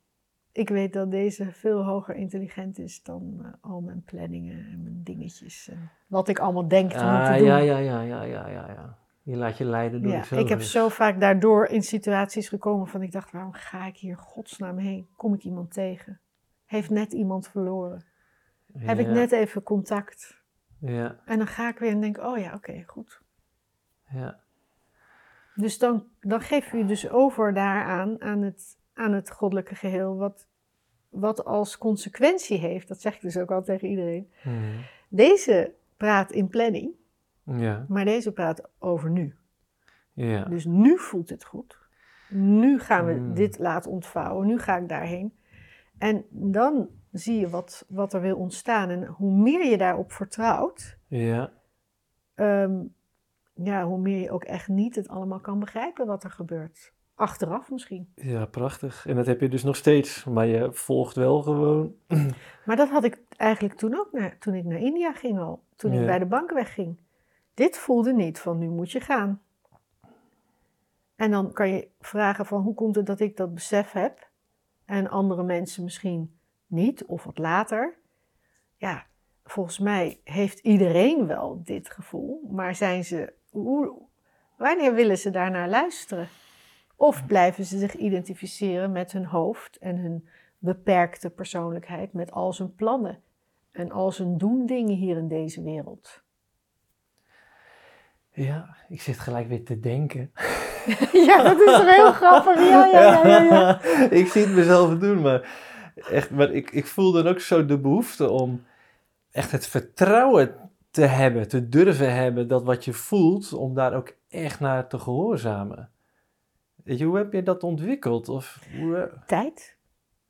Ik weet dat deze veel hoger intelligent is dan eh, al mijn planningen en mijn dingetjes. En wat ik allemaal denk te moeten Ah, doen. ja, ja, ja, ja, ja, ja, ja. Je laat je leiden door Ja, ik heb zo vaak daardoor in situaties gekomen van ik dacht, waarom ga ik hier godsnaam heen? Kom ik iemand tegen? Heeft net iemand verloren? Heb ik net even contact? Ja, En dan ga ik weer en denk, oh ja, oké, goed. ja. Dus dan, dan geef je dus over daaraan, aan het, aan het goddelijke geheel, wat, wat als consequentie heeft, dat zeg ik dus ook al tegen iedereen. Mhm. Deze praat in planning, Ja, maar deze praat over nu. ja. Dus nu voelt het goed. Nu gaan we Mm. dit laten ontvouwen. Nu ga ik daarheen. En dan zie je wat, wat er wil ontstaan. En hoe meer je daarop vertrouwt, Ja, ehm, ja, hoe meer je ook echt niet het allemaal kan begrijpen wat er gebeurt. Achteraf misschien. ja, prachtig. En dat heb je dus nog steeds, maar je volgt wel gewoon. Maar dat had ik eigenlijk toen ook, naar, toen ik naar India ging al. Toen ik bij de bank wegging. Dit voelde niet van nu moet je gaan. En dan kan je vragen van hoe komt het dat ik dat besef heb en andere mensen misschien niet of wat later. Ja, volgens mij heeft iedereen wel dit gevoel, maar zijn ze, hoe, wanneer willen ze daarnaar luisteren? Of blijven ze zich identificeren met hun hoofd en hun beperkte persoonlijkheid, met al zijn plannen en al zijn doen dingen hier in deze wereld? Ja, ik zit gelijk weer te denken. Ja, dat is toch heel grappig. Ja, ja, ja, ja, ja. ik zie het mezelf doen, maar, echt, maar ik, ik voel dan ook zo de behoefte om echt het vertrouwen te hebben, te durven hebben dat wat je voelt, om daar ook echt naar te gehoorzamen. Je, hoe heb je dat ontwikkeld? Of hoe, Tijd.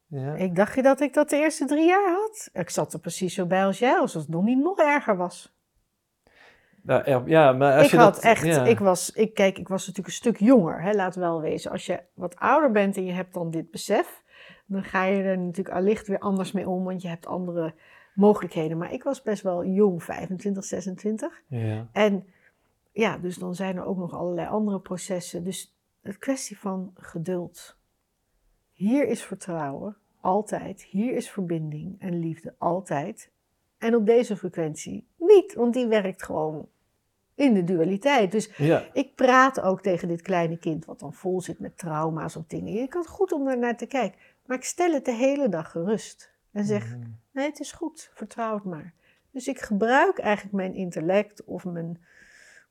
ja. Ik dacht je dat ik dat de eerste drie jaar had? Ik zat er precies zo bij als jij, alsof het nog niet nog erger was. Nou, ja, ja, maar als ik je had dat, echt, ja. ik was, ik, kijk, ik was natuurlijk een stuk jonger, hè, laat wel wezen. Als je wat ouder bent en je hebt dan dit besef, dan ga je er natuurlijk allicht weer anders mee om, want je hebt andere mogelijkheden. Maar ik was best wel jong, 25, 26. Ja, En ja, dus dan zijn er ook nog allerlei andere processen. Dus het kwestie van geduld. Hier is vertrouwen, altijd. Hier is verbinding en liefde, altijd. En op deze frequentie niet, want die werkt gewoon in de dualiteit. Dus ja, ik praat ook tegen dit kleine kind, wat dan vol zit met trauma's of dingen. Ik had goed om naar te kijken. Maar ik stel het de hele dag gerust. En zeg, Mhm. Nee, het is goed, vertrouw het maar. Dus ik gebruik eigenlijk mijn intellect of mijn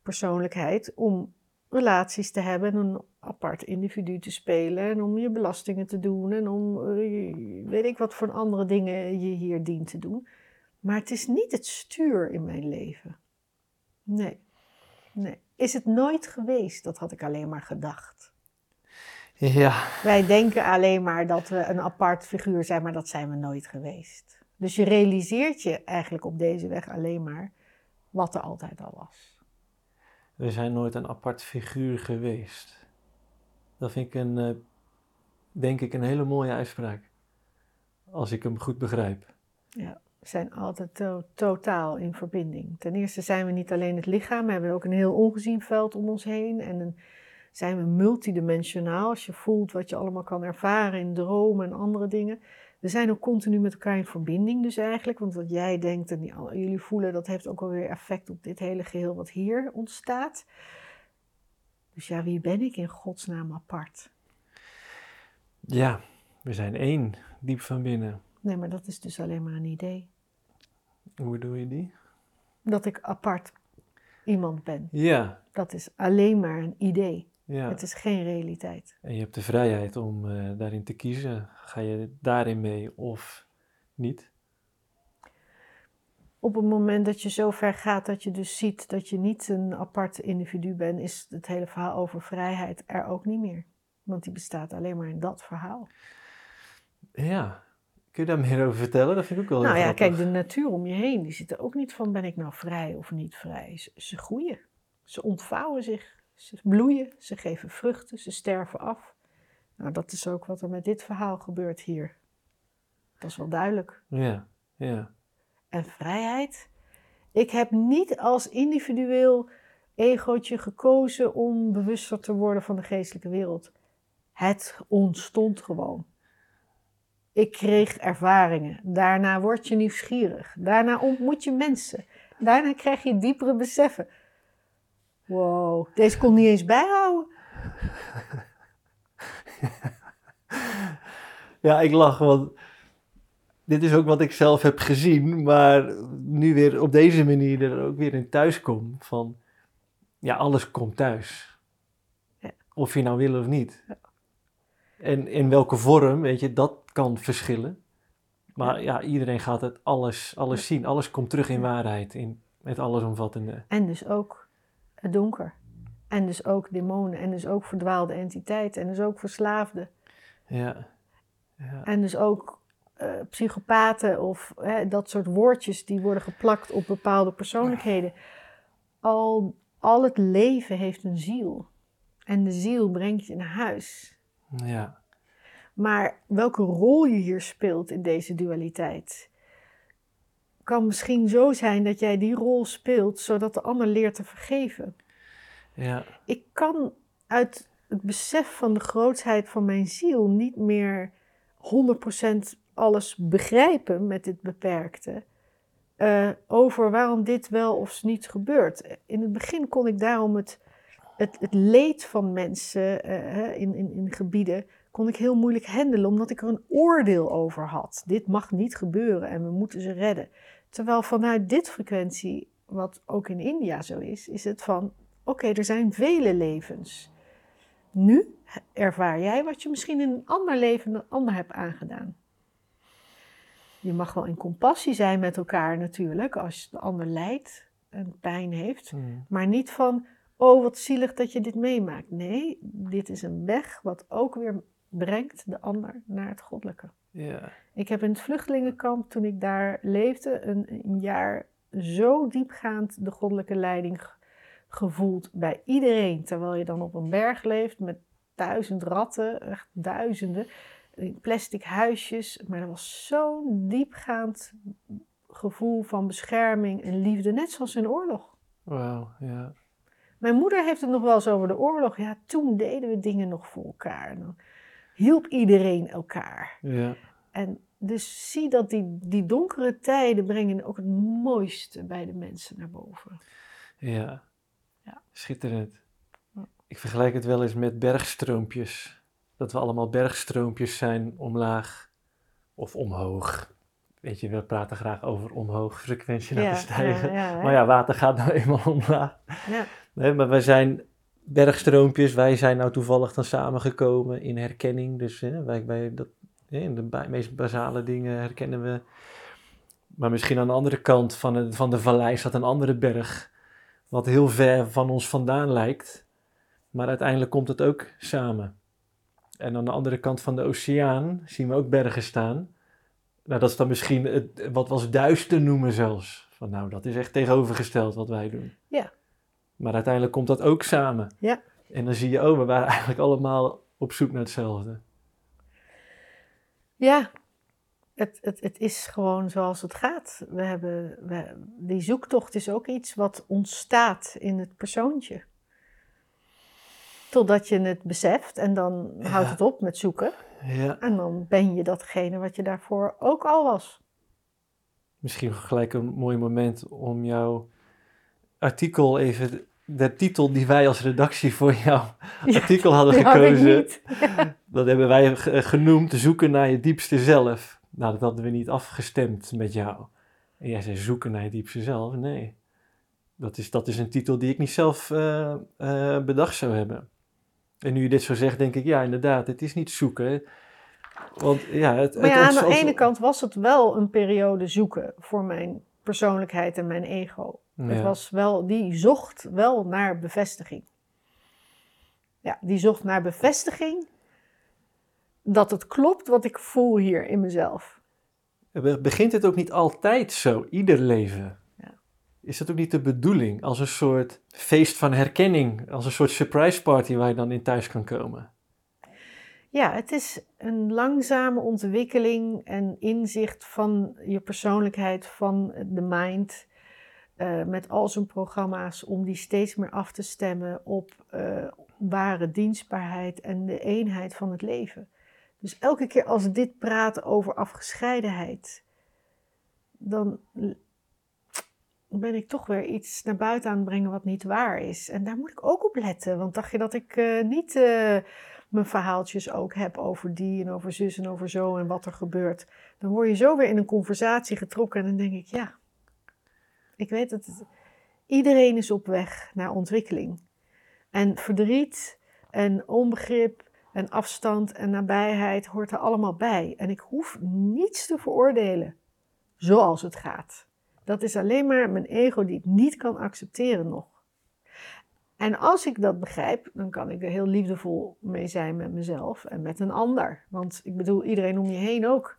persoonlijkheid om relaties te hebben en een apart individu te spelen en om je belastingen te doen en om eh, weet ik wat voor andere dingen je hier dient te doen. Maar het is niet het stuur in mijn leven. Nee, nee. Is het nooit geweest, dat had ik alleen maar gedacht. ja, Wij denken alleen maar dat we een apart figuur zijn, maar dat zijn we nooit geweest. Dus je realiseert je eigenlijk op deze weg alleen maar wat er altijd al was. We zijn nooit een apart figuur geweest. Dat vind ik een, eh, denk ik, een hele mooie uitspraak. Als ik hem goed begrijp. Ja, we zijn altijd to- totaal in verbinding. Ten eerste zijn we niet alleen het lichaam, we hebben ook een heel ongezien veld om ons heen. En zijn we multidimensionaal, als je voelt wat je allemaal kan ervaren in dromen en andere dingen. We zijn ook continu met elkaar in verbinding dus eigenlijk. Want wat jij denkt en die, jullie voelen, dat heeft ook alweer effect op dit hele geheel wat hier ontstaat. Dus ja, wie ben ik in godsnaam apart? Ja, we zijn één, diep van binnen. Nee, maar dat is dus alleen maar een idee. Hoe doe je die? Dat ik apart iemand ben. Ja, Dat is alleen maar een idee. Ja. Het is geen realiteit. En je hebt de vrijheid om eh, daarin te kiezen. Ga je daarin mee of niet? Op het moment dat je zo ver gaat dat je dus ziet dat je niet een apart individu bent, is het hele verhaal over vrijheid er ook niet meer. Want die bestaat alleen maar in dat verhaal. Ja. Kun je daar meer over vertellen? Dat vind ik ook wel nou ja, grappig. kijk, de natuur om je heen, die zit er ook niet van ben ik nou vrij of niet vrij. Ze, ze groeien, ze ontvouwen zich, ze bloeien, ze geven vruchten, ze sterven af. Nou, dat is ook wat er met dit verhaal gebeurt hier. Dat is wel duidelijk. Ja, ja. En vrijheid? Ik heb niet als individueel egootje gekozen om bewuster te worden van de geestelijke wereld. Het ontstond gewoon. Ik kreeg ervaringen. Daarna word je nieuwsgierig. Daarna ontmoet je mensen. Daarna krijg je diepere beseffen. Wow, deze kon niet eens bijhouden. Ja, ik lach, want dit is ook wat ik zelf heb gezien, maar nu weer op deze manier er ook weer in thuis kom van, ja, alles komt thuis. Ja. Of je nou wil of niet. Ja. En in welke vorm, weet je, dat kan verschillen. Maar ja, iedereen gaat het alles, alles zien. Alles komt terug in waarheid, in het allesomvattende. En dus ook het donker. En dus ook demonen. En dus ook verdwaalde entiteiten. En dus ook verslaafden. Ja. ja. En dus ook eh, psychopaten of hè, dat soort woordjes die worden geplakt op bepaalde persoonlijkheden. Al, al het leven heeft een ziel. En de ziel brengt je naar huis. ja. Maar welke rol je hier speelt in deze dualiteit, kan misschien zo zijn dat jij die rol speelt zodat de ander leert te vergeven. Ja. Ik kan uit het besef van de grootsheid van mijn ziel niet meer 100% alles begrijpen met dit beperkte. eh, over waarom dit wel of niet gebeurt. In het begin kon ik daarom het, het, het leed van mensen eh, in, in, in gebieden kon ik heel moeilijk handelen, omdat ik er een oordeel over had. Dit mag niet gebeuren en we moeten ze redden. Terwijl vanuit dit frequentie, wat ook in India zo is, is het van: oké, er zijn vele levens. Nu ervaar jij wat je misschien in een ander leven een ander hebt aangedaan. Je mag wel in compassie zijn met elkaar natuurlijk, als de ander lijdt en pijn heeft. Hmm. Maar niet van, oh wat zielig dat je dit meemaakt. Nee, dit is een weg wat ook weer brengt de ander naar het goddelijke. Ja. Ik heb in het vluchtelingenkamp, toen ik daar leefde, een, een jaar zo diepgaand de goddelijke leiding ge- gevoeld bij iedereen. Terwijl je dan op een berg leeft met duizend ratten, echt duizenden, in plastic huisjes. Maar er was zo'n diepgaand gevoel van bescherming en liefde, net zoals in oorlog. Wauw, ja. Mijn moeder heeft het nog wel eens over de oorlog. Ja, toen deden we dingen nog voor elkaar. Dan hielp iedereen elkaar. Ja. En dus zie dat die, die donkere tijden brengen ook het mooiste bij de mensen naar boven. Ja. Ja. Schitterend. Ja. Ik vergelijk het wel eens met bergstroompjes. Dat we allemaal bergstroompjes zijn omlaag of omhoog. Weet je, we praten graag over omhoog frequentie stijgen. ja, ja, Maar ja, water gaat nou eenmaal omlaag. ja. Nee, maar wij zijn bergstroompjes. Wij zijn nou toevallig dan samengekomen in herkenning. Dus hè, wij, wij dat, in de meest basale dingen herkennen we. Maar misschien aan de andere kant van, het, van de vallei staat een andere berg. Wat heel ver van ons vandaan lijkt. Maar uiteindelijk komt het ook samen. En aan de andere kant van de oceaan zien we ook bergen staan. Nou, dat is dan misschien wat we duister noemen zelfs. Van nou, dat is echt tegenovergesteld wat wij doen. Ja. Maar uiteindelijk komt dat ook samen. Ja. En dan zie je, oh, we waren eigenlijk allemaal op zoek naar hetzelfde. Ja, het, het, het is gewoon zoals het gaat. We hebben, we, die zoektocht is ook iets wat ontstaat in het persoontje. Totdat je het beseft en dan Ja. houdt het op met zoeken. Ja. En dan ben je datgene wat je daarvoor ook al was. Misschien gelijk een mooi moment om jouw artikel even, de titel die wij als redactie voor jouw Ja, artikel hadden had gekozen. Dat hebben wij ge- genoemd zoeken naar je diepste zelf. Nou, dat hadden we niet afgestemd met jou. En jij zei zoeken naar je diepste zelf. Nee, dat is, dat is een titel die ik niet zelf eh, eh, bedacht zou hebben. En nu je dit zo zegt, denk ik, ja, inderdaad, het is niet zoeken. Want ja, het, Maar het ja, aan de ene kant was het wel een periode zoeken voor mijn persoonlijkheid en mijn ego. Het was wel, die zocht wel naar bevestiging. Ja, die zocht naar bevestiging dat het klopt wat ik voel hier in mezelf. Be- Begint het ook niet altijd zo, ieder leven? Ja. Is dat ook niet de bedoeling? Als een soort feest van herkenning, als een soort surprise party waar je dan in thuis kan komen? Ja, het is een langzame ontwikkeling en inzicht van je persoonlijkheid, van de mind, eh, met al zijn programma's, om die steeds meer af te stemmen op eh, ware dienstbaarheid en de eenheid van het leven. Dus elke keer als dit praten over afgescheidenheid, dan, ben ik toch weer iets naar buiten aan het brengen wat niet waar is. En daar moet ik ook op letten. Want dacht je dat ik eh, niet mijn verhaaltjes ook heb over die en over zus en over zo en wat er gebeurt. Dan word je zo weer in een conversatie getrokken en dan denk ik, ja, ik weet dat iedereen is op weg naar ontwikkeling. En verdriet en onbegrip en afstand en nabijheid hoort er allemaal bij. En ik hoef niets te veroordelen zoals het gaat. Dat is alleen maar mijn ego die het niet kan accepteren nog. En als ik dat begrijp, dan kan ik er heel liefdevol mee zijn met mezelf en met een ander. Want ik bedoel, iedereen om je heen ook.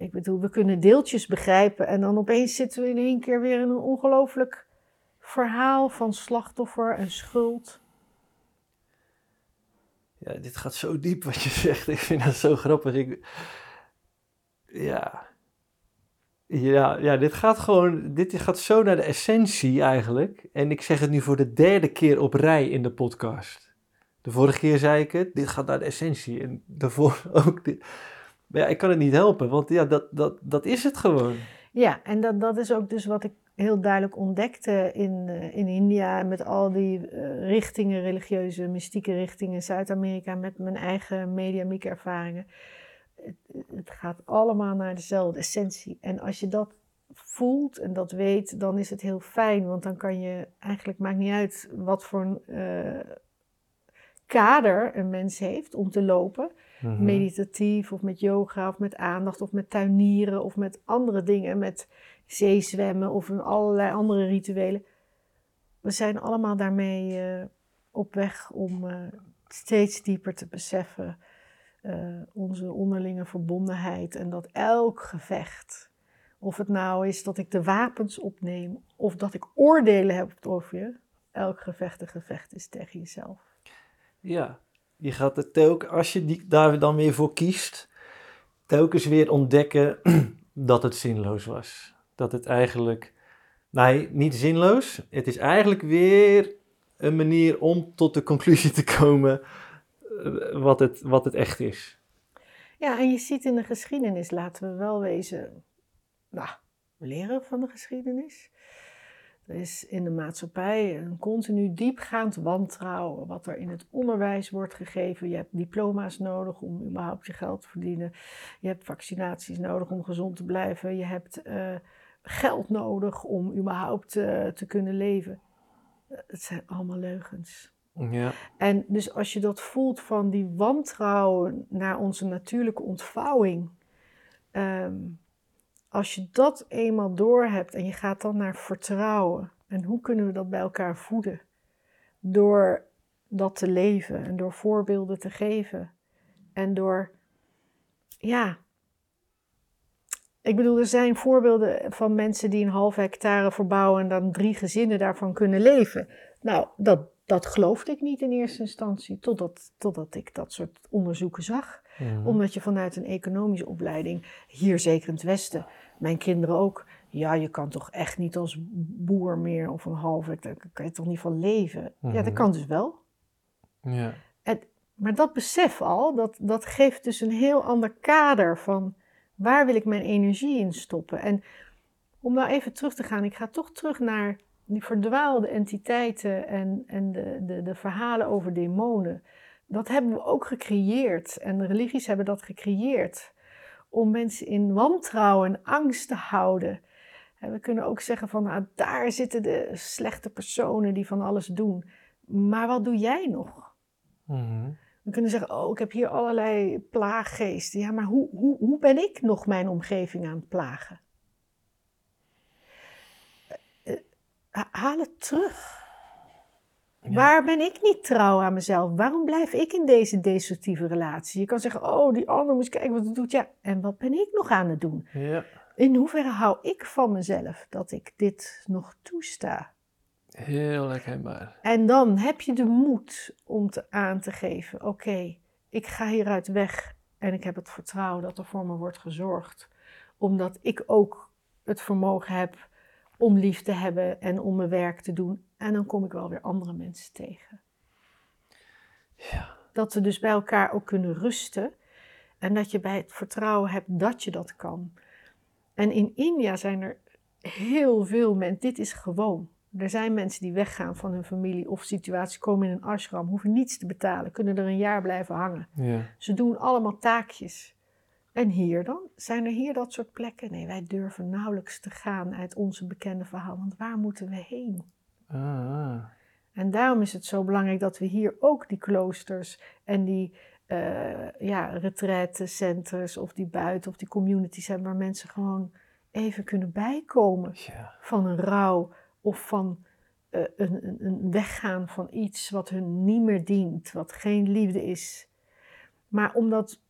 Ik bedoel, we kunnen deeltjes begrijpen en dan opeens zitten we in één keer weer in een ongelooflijk verhaal van slachtoffer en schuld. Ja, dit gaat zo diep wat je zegt. Ik vind dat zo grappig. Ik, ja, ja, ja, dit gaat gewoon, dit gaat zo naar de essentie eigenlijk. En ik zeg het nu voor de derde keer op rij in de podcast. De vorige keer zei ik het, dit gaat naar de essentie. En daarvoor ook. Dit. Maar ja, ik kan het niet helpen, want ja, dat, dat, dat is het gewoon. Ja, en dat, dat is ook dus wat ik heel duidelijk ontdekte in, uh, in India. Met al die uh, richtingen, religieuze, mystieke richtingen. Zuid-Amerika, met mijn eigen mediamieke ervaringen het, gaat allemaal naar dezelfde essentie. En als je dat voelt en dat weet, dan is het heel fijn. Want dan kan je, eigenlijk maakt niet uit wat voor uh, kader een mens heeft om te lopen. Mhm. Meditatief of met yoga of met aandacht of met tuinieren of met andere dingen. Met zeezwemmen of allerlei andere rituelen. We zijn allemaal daarmee uh, op weg om uh, steeds dieper te beseffen uh, onze onderlinge verbondenheid en dat elk gevecht, of het nou is dat ik de wapens opneem of dat ik oordelen heb over je, elk gevecht een gevecht is tegen jezelf. Ja, je gaat het telkens, als je die, daar dan weer voor kiest, telkens weer ontdekken dat het zinloos was. Dat het eigenlijk, nee, niet zinloos. Het is eigenlijk weer een manier om tot de conclusie te komen eh, wat het, wat het echt is. Ja, en je ziet in de geschiedenis, laten we wel wezen, nou, leren van de geschiedenis. Er is in de maatschappij een continu diepgaand wantrouwen wat er in het onderwijs wordt gegeven. Je hebt diploma's nodig om überhaupt je geld te verdienen. Je hebt vaccinaties nodig om gezond te blijven. Je hebt uh, geld nodig om überhaupt uh, te kunnen leven. Het zijn allemaal leugens. Ja. En dus als je dat voelt van die wantrouwen naar onze natuurlijke ontvouwing, ehm, als je dat eenmaal door hebt en je gaat dan naar vertrouwen, en hoe kunnen we dat bij elkaar voeden? Door dat te leven en door voorbeelden te geven en door, ja, ik bedoel, er zijn voorbeelden van mensen die een half hectare verbouwen en dan drie gezinnen daarvan kunnen leven. Nou, dat, dat geloofde ik niet in eerste instantie, totdat, totdat ik dat soort onderzoeken zag. Mhm. Omdat je vanuit een economische opleiding, hier zeker in het Westen, mijn kinderen ook, ja, je kan toch echt niet als boer meer of een halve, daar kan je toch niet van leven. Ja, dat mhm. kan dus wel. Ja. En, maar dat besef al, dat, dat geeft dus een heel ander kader van waar wil ik mijn energie in stoppen. En om nou even terug te gaan, ik ga toch terug naar die verdwaalde entiteiten en, en de, de, de verhalen over demonen, dat hebben we ook gecreëerd. En de religies hebben dat gecreëerd om mensen in wantrouwen en angst te houden. En we kunnen ook zeggen van, nou, daar zitten de slechte personen die van alles doen. Maar wat doe jij nog? Mhm. We kunnen zeggen, oh, ik heb hier allerlei plaaggeesten. Ja, maar hoe, hoe, hoe ben ik nog mijn omgeving aan het plagen? Haal het terug. Waar ben ik niet trouw aan mezelf? Waarom blijf ik in deze destructieve relatie? Je kan zeggen, oh, die ander moet kijken wat hij doet. Ja, en wat ben ik nog aan het doen? Ja. In hoeverre hou ik van mezelf dat ik dit nog toesta? Heel herkenbaar. En dan heb je de moed om te aan te geven, oké, ik ga hieruit weg en ik heb het vertrouwen dat er voor me wordt gezorgd. Omdat ik ook het vermogen heb om lief te hebben en om mijn werk te doen. En dan kom ik wel weer andere mensen tegen. Ja. Dat we dus bij elkaar ook kunnen rusten. En dat je bij het vertrouwen hebt dat je dat kan. En in India zijn er heel veel mensen, dit is gewoon. Er zijn mensen die weggaan van hun familie of situatie, komen in een ashram, hoeven niets te betalen, kunnen er een jaar blijven hangen. Ja. Ze doen allemaal taakjes. En hier dan? Zijn er hier dat soort plekken? Nee, wij durven nauwelijks te gaan uit onze bekende verhaal, want waar moeten we heen? Ah. En daarom is het zo belangrijk dat we hier ook die kloosters en die uh, ja, retraitecenters of die buiten of die communities hebben waar mensen gewoon even kunnen bijkomen Ja. van een rouw of van eh, een, een, een weggaan van iets wat hun niet meer dient, wat geen liefde is. Maar omdat,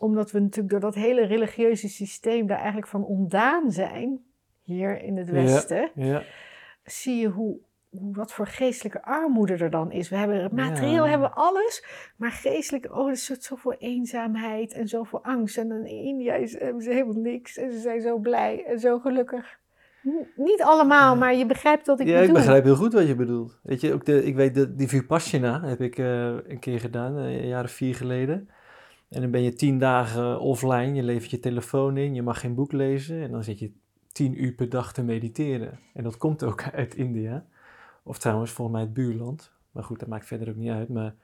omdat we natuurlijk door dat hele religieuze systeem daar eigenlijk van ontdaan zijn, hier in het Ja. Westen, Ja. zie je hoe, hoe, wat voor geestelijke armoede er dan is. We hebben het materieel, Ja. hebben we alles, maar geestelijk, oh, er zit zoveel eenzaamheid en zoveel angst. En in India is, hebben ze helemaal niks en ze zijn zo blij en zo gelukkig. Niet allemaal, Ja. maar je begrijpt wat ik ja, ik bedoel. begrijp heel goed wat je bedoelt. Weet je, ook de, ik weet, de, die Vipassana heb ik eh, een keer gedaan, eh, een jaar of vier geleden. En dan ben je tien dagen offline, je levert je telefoon in, je mag geen boek lezen. En dan zit je tien uur per dag te mediteren. En dat komt ook uit India. Of trouwens, volgens mij het buurland. Maar goed, dat maakt verder ook niet uit. Maar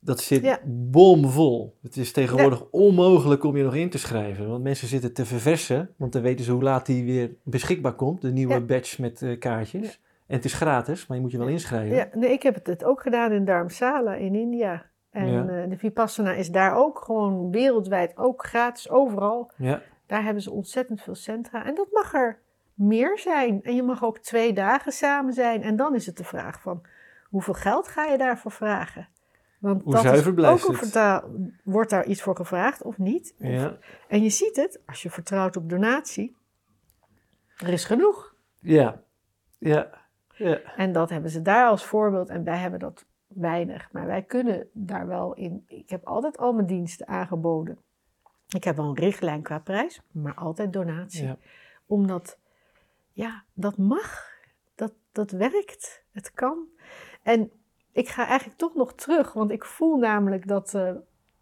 dat zit Ja. bomvol. Het is tegenwoordig onmogelijk om je nog in te schrijven. Want mensen zitten te verversen. Want dan weten ze hoe laat die weer beschikbaar komt. De nieuwe Ja. badge met eh, kaartjes. En het is gratis, maar je moet je wel inschrijven. Ja, nee, ik heb het, het ook gedaan in Dharamsala in India. En Ja. eh, de Vipassana is daar ook gewoon wereldwijd, ook gratis, overal. Ja, Daar hebben ze ontzettend veel centra. En dat mag er meer zijn. En je mag ook twee dagen samen zijn. En dan is het de vraag van, hoeveel geld ga je daarvoor vragen? Want Hoe dat is ook het? vertaal. Wordt daar iets voor gevraagd of niet? Of-. En je ziet het, als je vertrouwt op donatie, er is genoeg. ja, ja. ja. En dat hebben ze daar als voorbeeld. En wij hebben dat weinig. Maar wij kunnen daar wel in. Ik heb altijd al mijn diensten aangeboden. Ik heb wel een richtlijn qua prijs, maar altijd donatie. ja. Omdat, ja, dat mag. Dat, dat werkt. Het kan. En ik ga eigenlijk toch nog terug, want ik voel namelijk dat eh,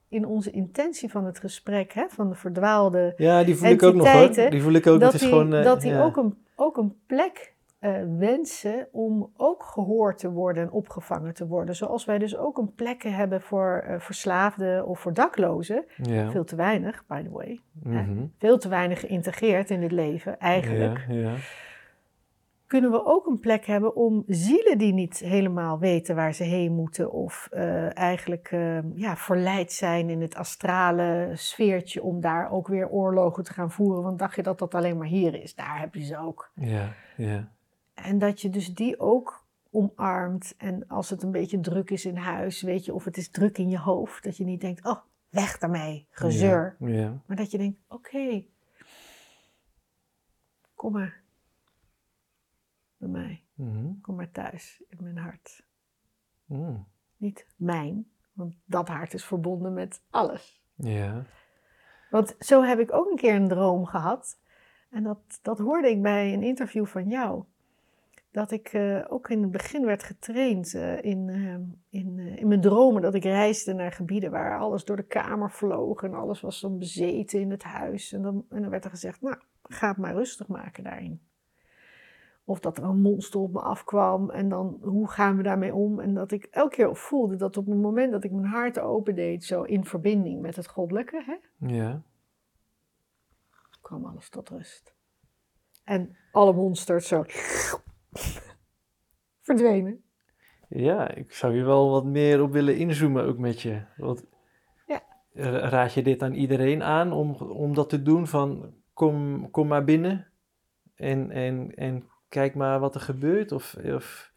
in onze intentie van het gesprek, hè, van de verdwaalde Ja, die voel ik ook nog hoor. Die voel ik ook. dat het is die, gewoon, eh, dat die ja. ook, een, ook een plek eh, wensen om ook gehoord te worden en opgevangen te worden. Zoals wij dus ook een plek hebben voor eh, verslaafden of voor daklozen. Ja. Veel te weinig, by the way. Mhm. Veel te weinig geïntegreerd in het leven, eigenlijk. Ja, ja. Kunnen we ook een plek hebben om zielen die niet helemaal weten waar ze heen moeten. Of eh, eigenlijk eh, ja, verleid zijn in het astrale sfeertje om daar ook weer oorlogen te gaan voeren. Want dacht je dat dat alleen maar hier is? Daar heb je ze ook. ja, ja. En dat je dus die ook omarmt. En als het een beetje druk is in huis, weet je, of het is druk in je hoofd, dat je niet denkt, oh, weg daarmee, gezeur. Ja, ja. Maar dat je denkt, oké, kom maar bij mij, Mhm. kom maar thuis in mijn hart. Mhm. Niet mijn, want dat hart is verbonden met alles. Ja. Want zo heb ik ook een keer een droom gehad. En dat, dat hoorde ik bij een interview van jou. Dat ik eh, ook in het begin werd getraind eh, in, eh, in, eh, in mijn dromen. Dat ik reisde naar gebieden waar alles door de kamer vloog. En alles was dan bezeten in het huis. En dan, en dan werd er gezegd, nou, ga het maar rustig maken daarin. Of dat er een monster op me afkwam. En dan, hoe gaan we daarmee om? En dat ik elke keer voelde dat op het moment dat ik mijn hart opendeed, zo in verbinding met het goddelijke, hè, Ja. kwam alles tot rust. En alle monsters zo verdwenen. Ja, ik zou hier wel wat meer op willen inzoomen ook met je. Want Ja. ra- raad je dit aan iedereen aan om, om dat te doen? Van kom, kom maar binnen en, en, en kijk maar wat er gebeurt? Of, of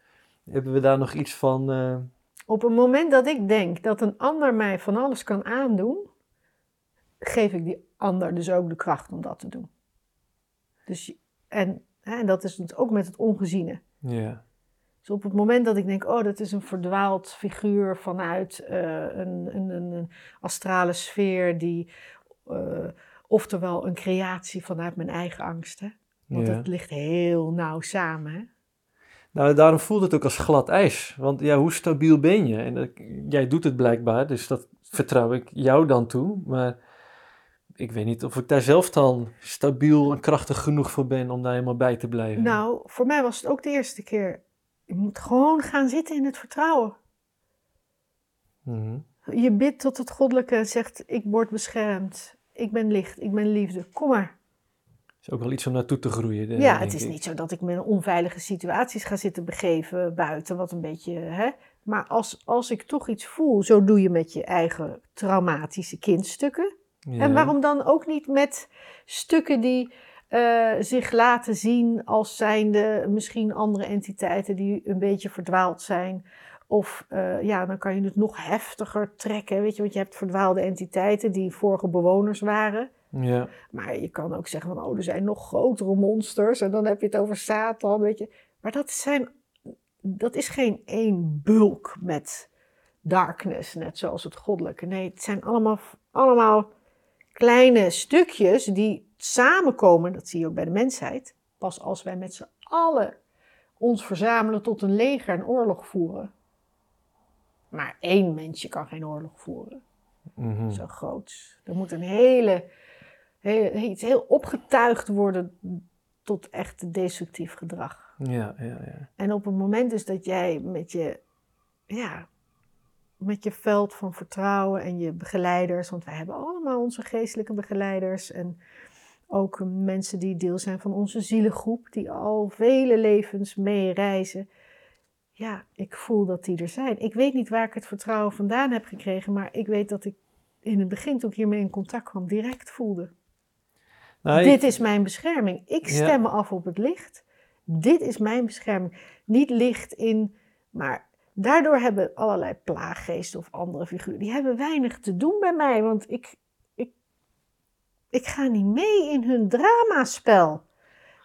hebben we daar nog iets van... eh, Op het moment dat ik denk dat een ander mij van alles kan aandoen, geef ik die ander dus ook de kracht om dat te doen. Dus, en, en dat is het ook met het ongeziene. ja, Dus op het moment dat ik denk, oh, dat is een verdwaald figuur vanuit eh, een, een, een, astrale sfeer, die, eh, oftewel een creatie vanuit mijn eigen angsten. Want ja. het ligt heel nauw samen. Hè? Nou, daarom voelt het ook als glad ijs. Want ja, hoe stabiel ben je? En dat- jij doet het blijkbaar, dus dat vertrouw ik jou dan toe. Maar ik weet niet of ik daar zelf dan stabiel en krachtig genoeg voor ben om daar helemaal bij te blijven. Nou, voor mij was het ook de eerste keer. Je moet gewoon gaan zitten in het vertrouwen. Mhm. Je bidt tot het goddelijke en zegt: Ik word beschermd. Ik ben licht. Ik ben liefde. Kom maar. is ook wel iets om naartoe te groeien. Ja, het is ik. niet zo dat ik me in onveilige situaties ga zitten begeven buiten, wat een beetje, hè. Maar als, als ik toch iets voel, zo doe je met je eigen traumatische kindstukken. Ja. En waarom dan ook niet met stukken die eh, zich laten zien als zijnde misschien andere entiteiten die een beetje verdwaald zijn. Of eh, ja, dan kan je het nog heftiger trekken, weet je, want je hebt verdwaalde entiteiten die vorige bewoners waren. Ja, Maar je kan ook zeggen van, oh, er zijn nog grotere monsters. En dan heb je het over Satan, weet je. Maar dat, zijn, dat is geen één bulk met darkness, net zoals het goddelijke. Nee, het zijn allemaal, allemaal kleine stukjes die samenkomen. Dat zie je ook bij de mensheid. Pas als wij met z'n allen ons verzamelen tot een leger en oorlog voeren. Maar één mensje kan geen oorlog voeren mhm. zo groot. Er moet een hele, hele, iets heel opgetuigd worden tot echt destructief gedrag. ja, ja, ja. En op het moment dus dat jij met je, ja, met je veld van vertrouwen en je begeleiders, want wij hebben allemaal onze geestelijke begeleiders en ook mensen die deel zijn van onze zielengroep, die al vele levens mee reizen. Ja, ik voel dat die er zijn. Ik weet niet waar ik het vertrouwen vandaan heb gekregen, maar ik weet dat ik in het begin, toen ik hiermee in contact kwam, direct voelde. Nou, ik- Dit is mijn bescherming. Ik stem me af op het licht. Dit is mijn bescherming. Niet licht in, maar daardoor hebben allerlei plaaggeesten of andere figuren, die hebben weinig te doen bij mij, want ik, ik, ik ga niet mee in hun dramaspel.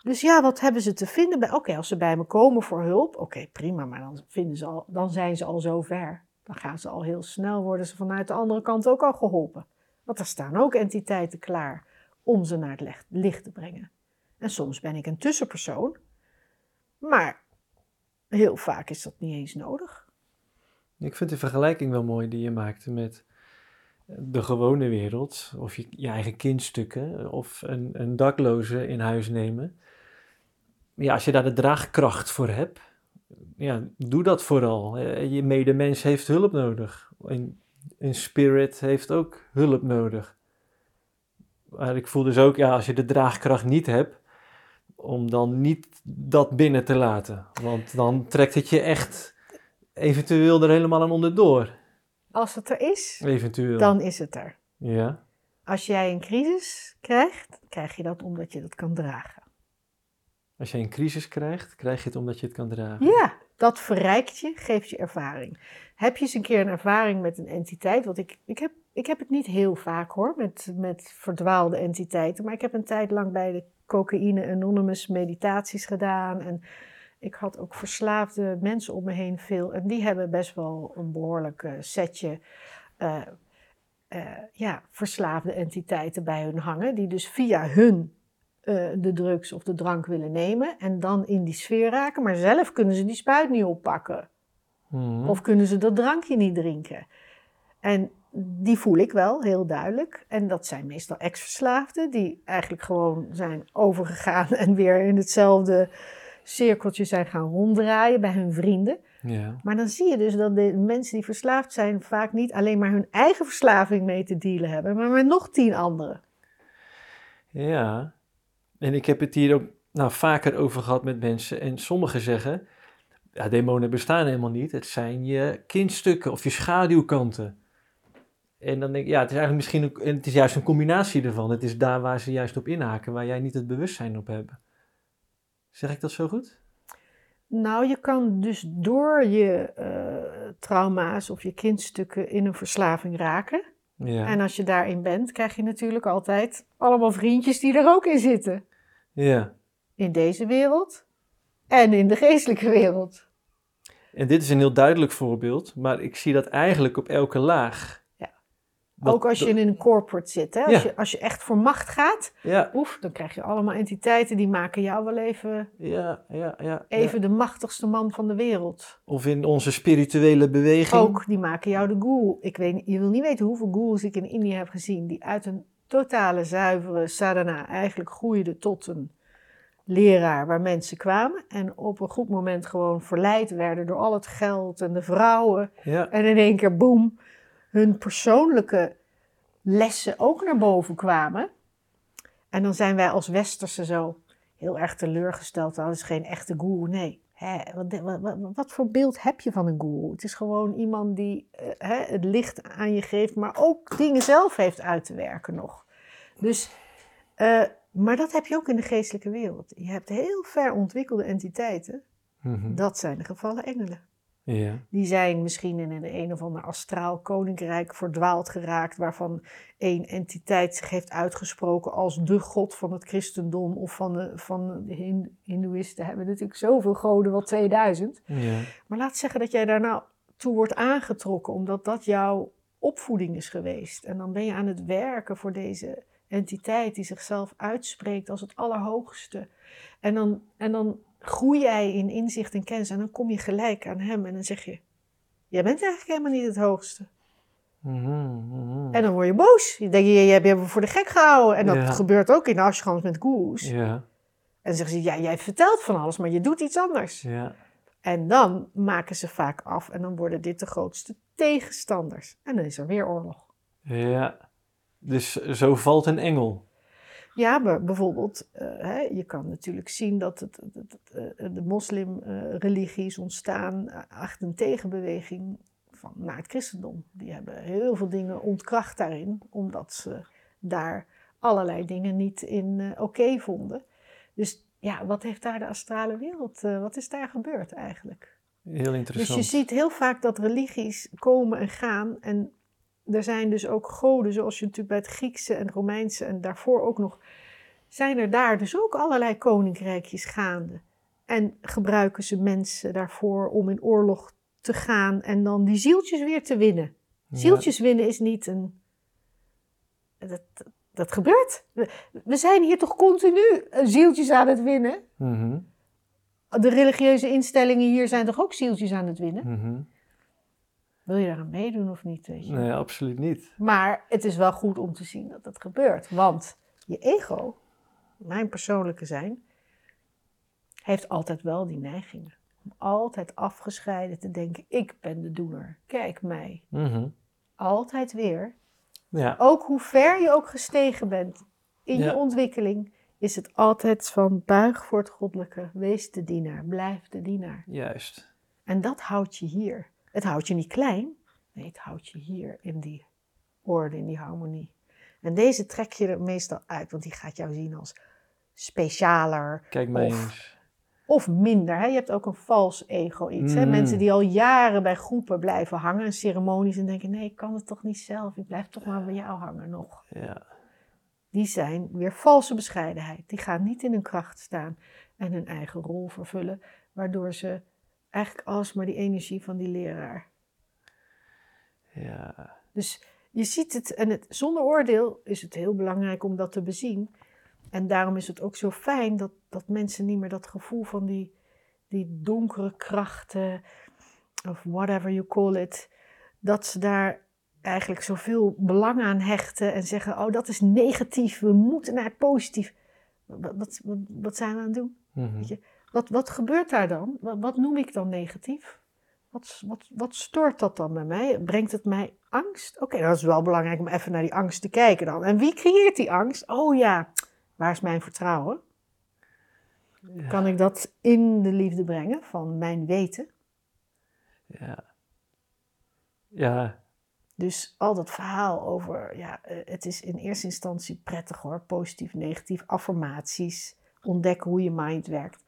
Dus ja, wat hebben ze te vinden bij? Oké, als ze bij me komen voor hulp, oké, prima, maar dan, vinden ze al, dan zijn ze al zo ver. Dan gaan ze al heel snel, worden ze vanuit de andere kant ook al geholpen. Want er staan ook entiteiten klaar om ze naar het licht, licht te brengen. En soms ben ik een tussenpersoon, maar heel vaak is dat niet eens nodig. Ik vind de vergelijking wel mooi die je maakte met de gewone wereld, of je, je eigen kindstukken, of een, een dakloze in huis nemen. Ja, als je daar de draagkracht voor hebt, ja, doe dat vooral. Eh, Je medemens heeft hulp nodig. Een, een spirit heeft ook hulp nodig. Maar ik voel dus ook, ja, als je de draagkracht niet hebt, om dan niet dat binnen te laten. Want dan trekt het je echt eventueel er helemaal aan onderdoor. Als het er is, Eventueel. dan is het er. Ja. Als jij een crisis krijgt, krijg je dat omdat je dat kan dragen. Als je een crisis krijgt, krijg je het omdat je het kan dragen. Ja, dat verrijkt je, geeft je ervaring. Heb je eens een keer een ervaring met een entiteit? Want ik, ik, heb, ik heb het niet heel vaak hoor, met, met verdwaalde entiteiten. Maar ik heb een tijd lang bij de Cocaïne Anonymous meditaties gedaan. En ik had ook verslaafde mensen om me heen veel. En die hebben best wel een behoorlijk eh, setje eh, eh, ja, verslaafde entiteiten bij hun hangen. Die dus via hun de drugs of de drank willen nemen. En dan in die sfeer raken. Maar zelf kunnen ze die spuit niet oppakken. Mhm. Of kunnen ze dat drankje niet drinken. En die voel ik wel, heel duidelijk. En dat zijn meestal ex-verslaafden die eigenlijk gewoon zijn overgegaan en weer in hetzelfde cirkeltje zijn gaan ronddraaien bij hun vrienden. Ja. Maar dan zie je dus dat de mensen die verslaafd zijn vaak niet alleen maar hun eigen verslaving mee te dealen hebben, maar met nog tien anderen. ja. En ik heb het hier ook nou, vaker over gehad met mensen. En sommigen zeggen, ja, demonen bestaan helemaal niet. Het zijn je kindstukken of je schaduwkanten. En dan denk ik, ja, het is eigenlijk misschien ook, en het is juist een combinatie ervan. Het is daar waar ze juist op inhaken, waar jij niet het bewustzijn op hebt. Zeg ik dat zo goed? Nou, je kan dus door je eh, trauma's of je kindstukken in een verslaving raken. Ja. En als je daarin bent, krijg je natuurlijk altijd allemaal vriendjes die er ook in zitten. ja. In deze wereld en in de geestelijke wereld. En dit is een heel duidelijk voorbeeld, maar ik zie dat eigenlijk op elke laag. Ook als je in een corporate zit. Hè? Als, je, als je echt voor macht gaat, Ja, oef, dan krijg je allemaal entiteiten die maken jou wel even, ja, ja, ja. even de machtigste man van de wereld. Of in onze spirituele beweging. Ook, die maken jou de ghoul. Ik weet, je wil niet weten hoeveel ghouls ik in India heb gezien die uit een totale zuivere sadhana eigenlijk groeide tot een leraar waar mensen kwamen en op een goed moment gewoon verleid werden door al het geld en de vrouwen. Ja. En in één keer, boem, hun persoonlijke lessen ook naar boven kwamen. En dan zijn wij als Westerse zo heel erg teleurgesteld. Dat is geen echte guru. Nee. Hè, wat, wat, wat, wat voor beeld heb je van een guru? Het is gewoon iemand die eh, hè, het licht aan je geeft, maar ook dingen zelf heeft uit te werken nog. Dus, eh, maar dat heb je ook in de geestelijke wereld. Je hebt heel ver ontwikkelde entiteiten. Mhm. Dat zijn de gevallen engelen. Ja. Die zijn misschien in een, een of ander astraal koninkrijk verdwaald geraakt, waarvan één entiteit zich heeft uitgesproken als de god van het christendom of van de, van de Hin- hindoeïsten. Hebben natuurlijk zoveel goden, wel 2000. Ja. Maar laat zeggen dat jij daar nou toe wordt aangetrokken, omdat dat jouw opvoeding is geweest. En dan ben je aan het werken voor deze entiteit die zichzelf uitspreekt als het allerhoogste. En dan, en dan groei jij in inzicht en kennis en dan kom je gelijk aan hem en dan zeg je, jij bent eigenlijk helemaal niet het hoogste. Mhm, mhm. En dan word je boos. Je denkt, je, je hebt me voor de gek gehouden. En dat Ja. gebeurt ook in de ashrams met goeroes. Ja. En dan zeggen ze, ja, jij vertelt van alles, maar je doet iets anders. Ja. En dan maken ze vaak af en dan worden dit de grootste tegenstanders. En dan is er weer oorlog. Ja. Dus zo valt een engel. Ja, maar bijvoorbeeld, eh, hè, je kan natuurlijk zien dat het, het- het- eh, de moslimreligie is ontstaan achter een tegenbeweging van, naar het christendom. Die hebben heel veel dingen ontkracht daarin, omdat ze daar allerlei dingen niet in eh, oké vonden. Dus ja, wat heeft daar de astrale wereld, wat is daar gebeurd eigenlijk? Heel Dus interessant. je ziet heel vaak dat religies komen en gaan. En er zijn dus ook goden, zoals je natuurlijk bij het Griekse en Romeinse en daarvoor ook nog, zijn er daar dus ook allerlei koninkrijkjes gaande. En gebruiken ze mensen daarvoor om in oorlog te gaan en dan die zieltjes weer te winnen. Ja. Zieltjes winnen is niet een. Dat, dat gebeurt. We, zijn hier toch continu zieltjes aan het winnen? Mhm, De religieuze instellingen hier zijn toch ook zieltjes aan het winnen? mhm. Wil je daar aan meedoen of niet? Weet je? Nee, absoluut niet. Maar het is wel goed om te zien dat dat gebeurt. Want je ego, mijn persoonlijke zijn, heeft altijd wel die neigingen. Om altijd afgescheiden te denken, ik ben de doener. Kijk mij. Mhm. Altijd weer. Ja. Ook hoe ver je ook gestegen bent in Ja. je ontwikkeling, is het altijd van buig voor het goddelijke. Wees de dienaar. Blijf de dienaar. Juist. En dat houdt je hier. Het houdt je niet klein. Nee, het houdt je hier in die orde, in die harmonie. En deze trek je er meestal uit, want die gaat jou zien als specialer Kijk mij Of- eens. of minder. Hè? Je hebt ook een vals ego iets. Hè? Mm. Mensen die al jaren bij groepen blijven hangen en ceremonies en denken, nee, ik kan het toch niet zelf. Ik blijf toch maar bij jou hangen nog. Ja. Die zijn weer valse bescheidenheid. Die gaan niet in hun kracht staan en hun eigen rol vervullen, waardoor ze eigenlijk alsmaar die energie van die leraar Ja. Dus je ziet het, en het, zonder oordeel is het heel belangrijk om dat te bezien. En daarom is het ook zo fijn dat, dat mensen niet meer dat gevoel van die, die donkere krachten, of whatever you call it, dat ze daar eigenlijk zoveel belang aan hechten en zeggen: Oh, dat is negatief, we moeten naar het positief. Wat, wat, zijn we aan het doen? Weet je, wat, wat gebeurt daar dan? Wat, wat noem ik dan negatief? Wat, wat, wat stoort dat dan bij mij? Brengt het mij angst? Oké, dat is wel belangrijk om even naar die angst te kijken dan. En wie creëert die angst? Oh ja, waar is mijn vertrouwen? Ja. Kan ik dat in de liefde brengen van mijn weten? Ja. Ja. Dus al dat verhaal over, ja, eh, het is in eerste instantie prettig hoor, positief, negatief, affirmaties, ontdekken hoe je mind werkt.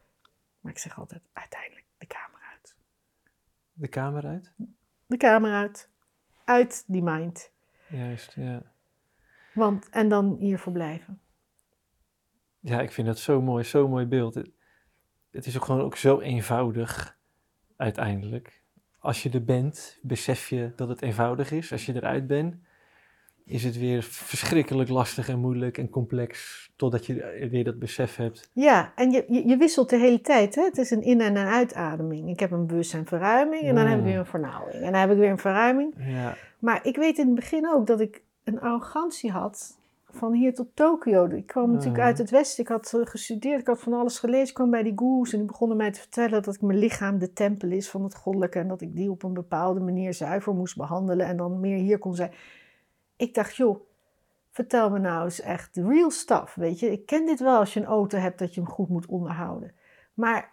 Maar ik zeg altijd, uiteindelijk de kamer uit. De kamer uit? de kamer uit. Uit die mind. Juist, ja. Want, en dan hier verblijven. Ja, ik vind dat zo mooi, zo'n mooi beeld. Het, het is ook gewoon ook zo eenvoudig, uiteindelijk. Als je er bent, besef je dat het eenvoudig is. Als je eruit bent, is het weer verschrikkelijk lastig en moeilijk en complex, totdat je weer dat besef hebt. Ja, en je, je, je wisselt de hele tijd. Hè? Het is een in- en een uitademing. Ik heb een bewustzijnverruiming en dan heb ik Mm. weer een vernauwing. En dan heb ik weer een verruiming. Ja, Maar ik weet in het begin ook dat ik een arrogantie had van hier tot Tokio. Ik kwam natuurlijk uit het Westen. Ik had eh, gestudeerd, ik had van alles gelezen. Ik kwam bij die goeroes en die begonnen mij te vertellen dat ik mijn lichaam de tempel is van het goddelijke. En dat ik die op een bepaalde manier zuiver moest behandelen en dan meer hier kon zijn. Ik dacht, joh, vertel me nou eens echt de real stuff, weet je. Ik ken dit wel als je een auto hebt dat je hem goed moet onderhouden. Maar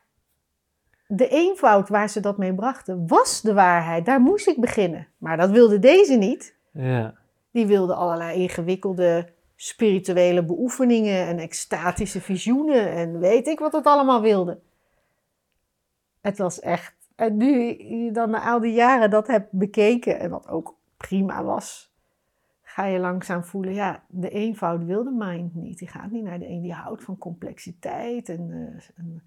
de eenvoud waar ze dat mee brachten, was de waarheid. Daar moest ik beginnen. Maar dat wilde deze niet. Ja. Die wilde allerlei ingewikkelde spirituele beoefeningen en extatische visioenen en weet ik wat het allemaal wilde. Het was echt. En nu je dan na al die jaren dat hebt bekeken en wat ook prima was, ga je langzaam voelen, ja, de eenvoud wil de mind niet. Die gaat niet naar de een, die houdt van complexiteit en, eh, en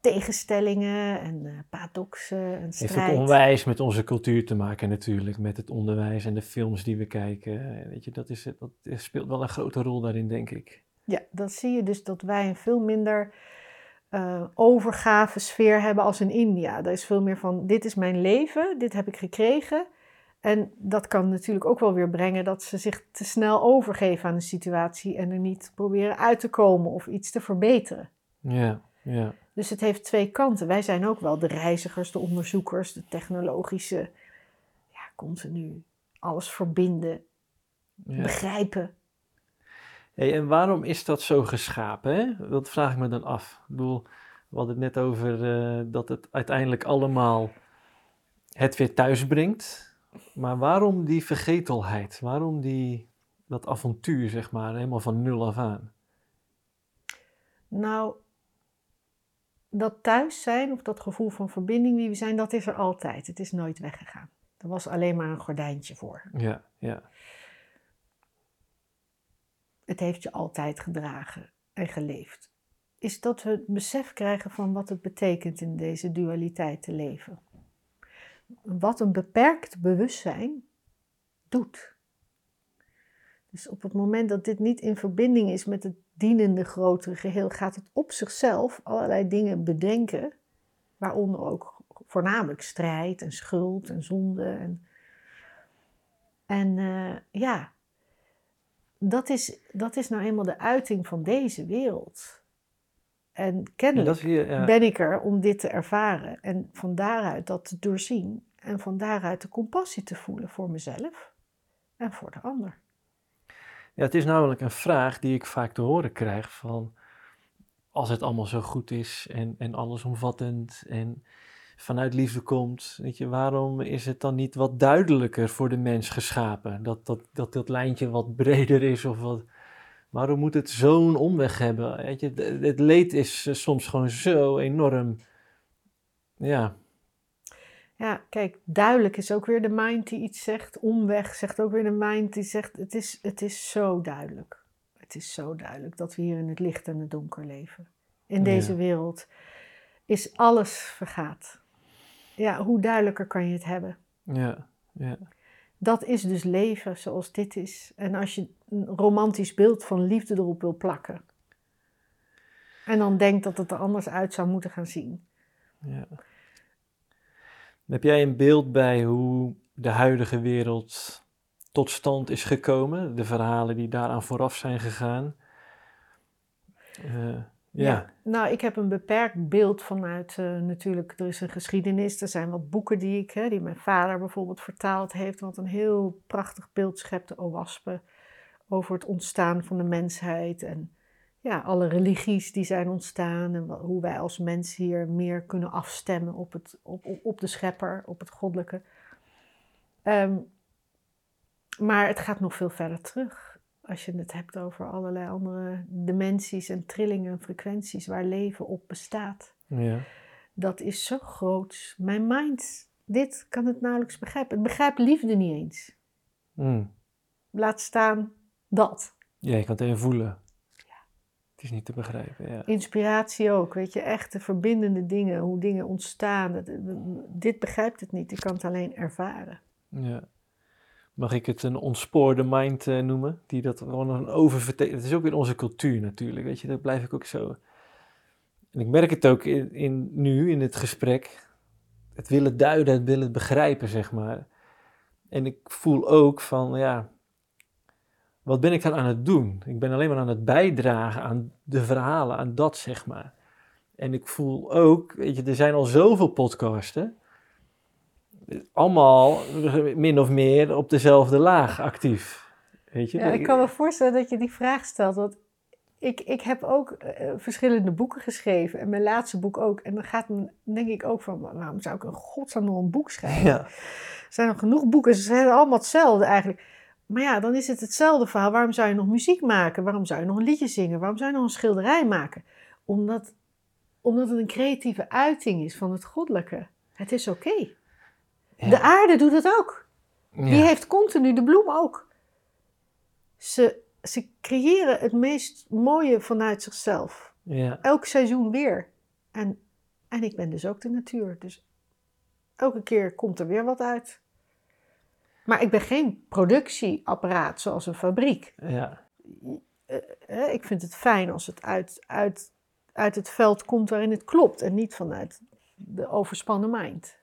tegenstellingen en eh paradoxen en Heeft strijd. ook onwijs met onze cultuur te maken natuurlijk, met het onderwijs en de films die we kijken. Weet je, dat, is, dat speelt wel een grote rol daarin, denk ik. Ja, dat zie je dus dat wij een veel minder eh overgave sfeer hebben als in India. Er is veel meer van, dit is mijn leven, dit heb ik gekregen. En dat kan natuurlijk ook wel weer brengen dat ze zich te snel overgeven aan een situatie en er niet proberen uit te komen of iets te verbeteren. Ja, ja. Dus het heeft twee kanten. Wij zijn ook wel de reizigers, de onderzoekers, de technologische, ja, continu alles verbinden, ja. begrijpen. Hey, en waarom is dat zo geschapen? Hè? Dat vraag ik me dan af. Ik bedoel, we hadden het net over eh, dat het uiteindelijk allemaal het weer thuis brengt. Maar waarom die vergetelheid? Waarom die, dat avontuur, zeg maar, helemaal van nul af aan? Nou, dat thuis zijn of dat gevoel van verbinding wie we zijn, dat is er altijd. Het is nooit weggegaan. Er was alleen maar een gordijntje voor. Ja, ja, Het heeft je altijd gedragen en geleefd. Is dat we het besef krijgen van wat het betekent in deze dualiteit te leven. Wat een beperkt bewustzijn doet. Dus op het moment dat dit niet in verbinding is met het dienende grotere geheel, gaat het op zichzelf allerlei dingen bedenken, waaronder ook voornamelijk strijd en schuld en zonde. En, en eh, ja, dat is, dat is nou eenmaal de uiting van deze wereld. En kennelijk hier, ja. ben ik er om dit te ervaren en van daaruit dat te doorzien en van daaruit de compassie te voelen voor mezelf en voor de ander. Ja, het is namelijk een vraag die ik vaak te horen krijg van als het allemaal zo goed is en, en allesomvattend en vanuit liefde komt, weet je, waarom is het dan niet wat duidelijker voor de mens geschapen? Dat dat, dat, dat lijntje wat breder is of wat, waarom moet het zo'n omweg hebben? Weet je, het- leed is eh, soms gewoon zo enorm, ja, Ja, kijk, duidelijk is ook weer de mind die iets zegt. Omweg zegt ook weer de mind die zegt: het is, het is zo duidelijk. Het is zo duidelijk dat we hier in het licht en het donker leven. In deze Ja. wereld is alles vergaat. Ja, hoe duidelijker kan je het hebben? ja, ja, Dat is dus leven zoals dit is. En als je een romantisch beeld van liefde erop wil plakken. En dan denkt dat het er anders uit zou moeten gaan zien. ja. Heb jij een beeld bij hoe de huidige wereld tot stand is gekomen? De verhalen die daaraan vooraf zijn gegaan? Eh, ja. Nou, ik heb een beperkt beeld vanuit, eh, natuurlijk, er is een geschiedenis. Er zijn wat boeken die ik, hè, die mijn vader bijvoorbeeld vertaald heeft. Wat een heel prachtig beeld schept, Owaspe. Over het ontstaan van de mensheid. En ja, alle religies die zijn ontstaan. En hoe wij als mens hier meer kunnen afstemmen op, het, op, op de schepper, op het goddelijke. Ehm, maar het gaat nog veel verder terug. Als je het hebt over allerlei andere dimensies en trillingen en frequenties waar leven op bestaat. ja. Dat is zo groot. Mijn mind, dit kan het nauwelijks begrijpen. Het begrijpt liefde niet eens. Mm. Laat staan dat. Ja, je kan het even voelen. Het is niet te begrijpen, ja. Inspiratie ook, weet je, echte verbindende dingen, hoe dingen ontstaan. Dit begrijpt het niet, ik kan het alleen ervaren. ja. Mag ik het een ontspoorde mind eh, noemen? Die dat gewoon een oververteken... Het is ook in onze cultuur natuurlijk, weet je. Dat blijf ik ook zo... En ik merk het ook in, in, nu, in het gesprek. Het willen duiden, het willen begrijpen, zeg maar. En ik voel ook van, ja... wat ben ik dan aan het doen? Ik ben alleen maar aan het bijdragen aan de verhalen, aan dat zeg maar. En ik voel ook, weet je, er zijn al zoveel podcasten. Allemaal min of meer op dezelfde laag actief. Weet je? Ja, ik kan me voorstellen dat je die vraag stelt. Want ik, ik heb ook uh, verschillende boeken geschreven. En mijn laatste boek ook. En dan gaat me, denk ik ook van, waarom zou ik een godsnaam nog een boek schrijven? Ja. Er zijn nog genoeg boeken, ze zijn allemaal hetzelfde eigenlijk. Maar ja, dan is het hetzelfde verhaal. Waarom zou je nog muziek maken? Waarom zou je nog een liedje zingen? Waarom zou je nog een schilderij maken? Omdat, omdat het een creatieve uiting is van het goddelijke. Het is oké. De aarde doet het ook. Die heeft continu de bloem ook. Ze, ze creëren het meest mooie vanuit zichzelf. Ja. Elk seizoen weer. En, en ik ben dus ook de natuur. Dus elke keer komt er weer wat uit. Maar ik ben geen productieapparaat zoals een fabriek. Ja. Eh, eh, ik vind het fijn als het uit, uit, uit het veld komt waarin het klopt. En niet vanuit de overspannen mind.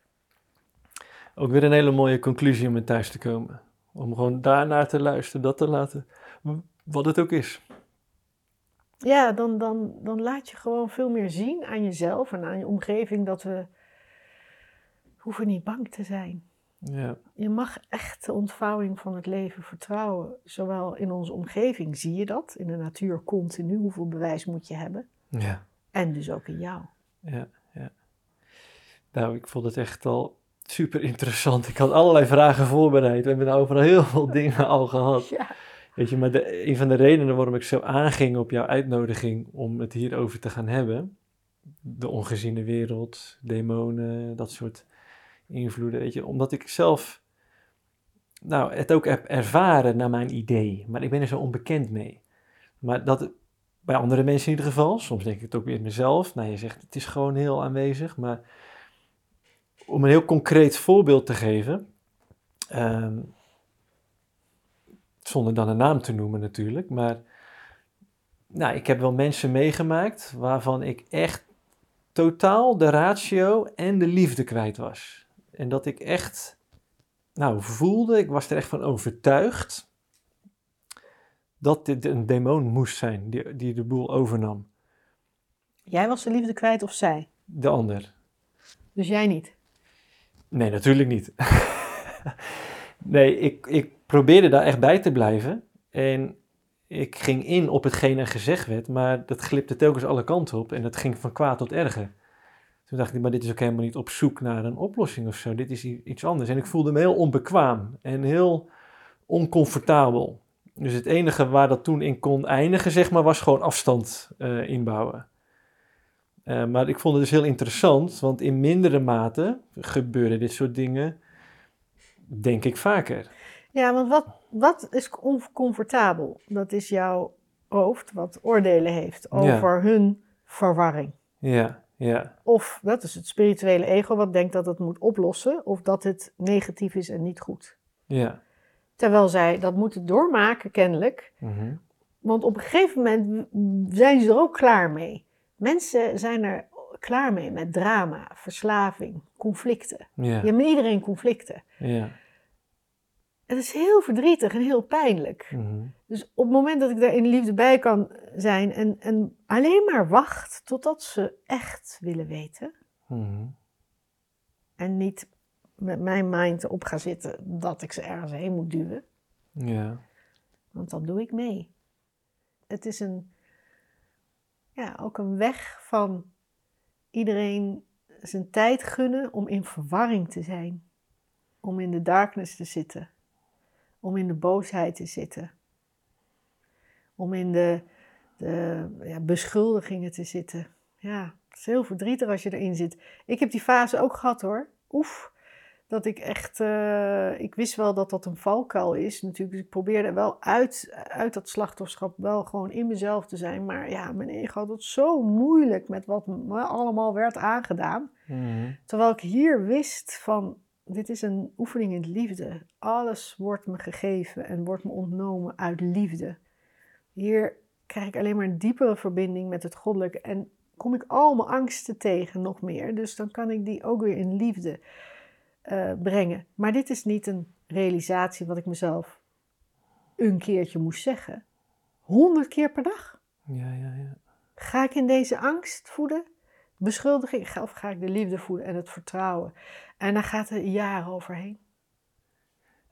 Ook weer een hele mooie conclusie om in thuis te komen. Om gewoon daarnaar te luisteren, dat te laten, wat het ook is. Ja, dan, dan, dan laat je gewoon veel meer zien aan jezelf en aan je omgeving dat we hoeven niet bang te zijn. Ja. Je mag echt de ontvouwing van het leven vertrouwen. Zowel in onze omgeving zie je dat, in de natuur continu, hoeveel bewijs moet je hebben. Ja. En dus ook in jou. Ja, ja. Nou, ik vond het echt al super interessant. Ik had allerlei vragen voorbereid. We hebben overal heel veel dingen al gehad. Ja. Weet je, maar de, een van de redenen waarom ik zo aanging op jouw uitnodiging om het hierover te gaan hebben, de ongeziene wereld, demonen, dat soort invloeden, weet je, omdat ik zelf, nou, het ook heb ervaren naar mijn idee, maar ik ben er zo onbekend mee. Maar dat bij andere mensen in ieder geval, soms denk ik het ook weer mezelf, nou, je zegt het is gewoon heel aanwezig, maar om een heel concreet voorbeeld te geven, ehm, zonder dan een naam te noemen natuurlijk, maar nou, ik heb wel mensen meegemaakt waarvan ik echt totaal de ratio en de liefde kwijt was. En dat ik echt, nou, voelde, ik was er echt van overtuigd dat dit een demon moest zijn die, die de boel overnam. Jij was de liefde kwijt of zij? De ander. Dus jij niet. Nee, natuurlijk niet. nee, ik, ik probeerde daar echt bij te blijven. En ik ging in op hetgeen er gezegd werd, maar dat glipte telkens alle kanten op en dat ging van kwaad tot erger. Toen dacht ik, maar dit is ook helemaal niet op zoek naar een oplossing of zo. Dit is iets anders. En ik voelde me heel onbekwaam en heel oncomfortabel. Dus het enige waar dat toen in kon eindigen, zeg maar, was gewoon afstand eh, inbouwen. Eh, maar ik vond het dus heel interessant, want in mindere mate gebeuren dit soort dingen, denk ik vaker. Ja, want wat, wat is oncomfortabel? Dat is jouw hoofd wat oordelen heeft over hun verwarring. Ja, ja, Of dat is het spirituele ego wat denkt dat het moet oplossen, of dat het negatief is en niet goed. ja. Terwijl zij dat moeten doormaken, kennelijk. mhm, Want op een gegeven moment zijn ze er ook klaar mee. Mensen zijn er klaar mee met drama, verslaving, conflicten. ja, Je hebt met iedereen conflicten. ja. Het is heel verdrietig en heel pijnlijk. mhm, Dus op het moment dat ik daar in liefde bij kan zijn en, en alleen maar wacht totdat ze echt willen weten. mhm. En niet met mijn mind op ga zitten dat ik ze ergens heen moet duwen. Ja, Want dan doe ik mee. Het is een, ja, ook een weg van iedereen zijn tijd gunnen om in verwarring te zijn. Om in de darkness te zitten. Om in de boosheid te zitten. Om in de, de ja, beschuldigingen te zitten. Ja, het is heel verdrietig als je erin zit. Ik heb die fase ook gehad hoor. Oef. Dat ik echt, eh, ik wist wel dat dat een valkuil is natuurlijk. Dus ik probeerde wel uit, uit dat slachtofferschap wel gewoon in mezelf te zijn. Maar ja, mijn ego had het zo moeilijk met wat me allemaal werd aangedaan. mhm, Terwijl ik hier wist van, dit is een oefening in liefde. Alles wordt me gegeven en wordt me ontnomen uit liefde. Hier krijg ik alleen maar een diepere verbinding met het goddelijke. En kom ik al mijn angsten tegen nog meer. Dus dan kan ik die ook weer in liefde eh, brengen. Maar dit is niet een realisatie wat ik mezelf een keertje moest zeggen. Honderd keer per dag. Ja, ja, ja. Ga ik in deze angst voeden? Beschuldiging? Of ga ik de liefde voeden en het vertrouwen? En dan gaat er jaren overheen.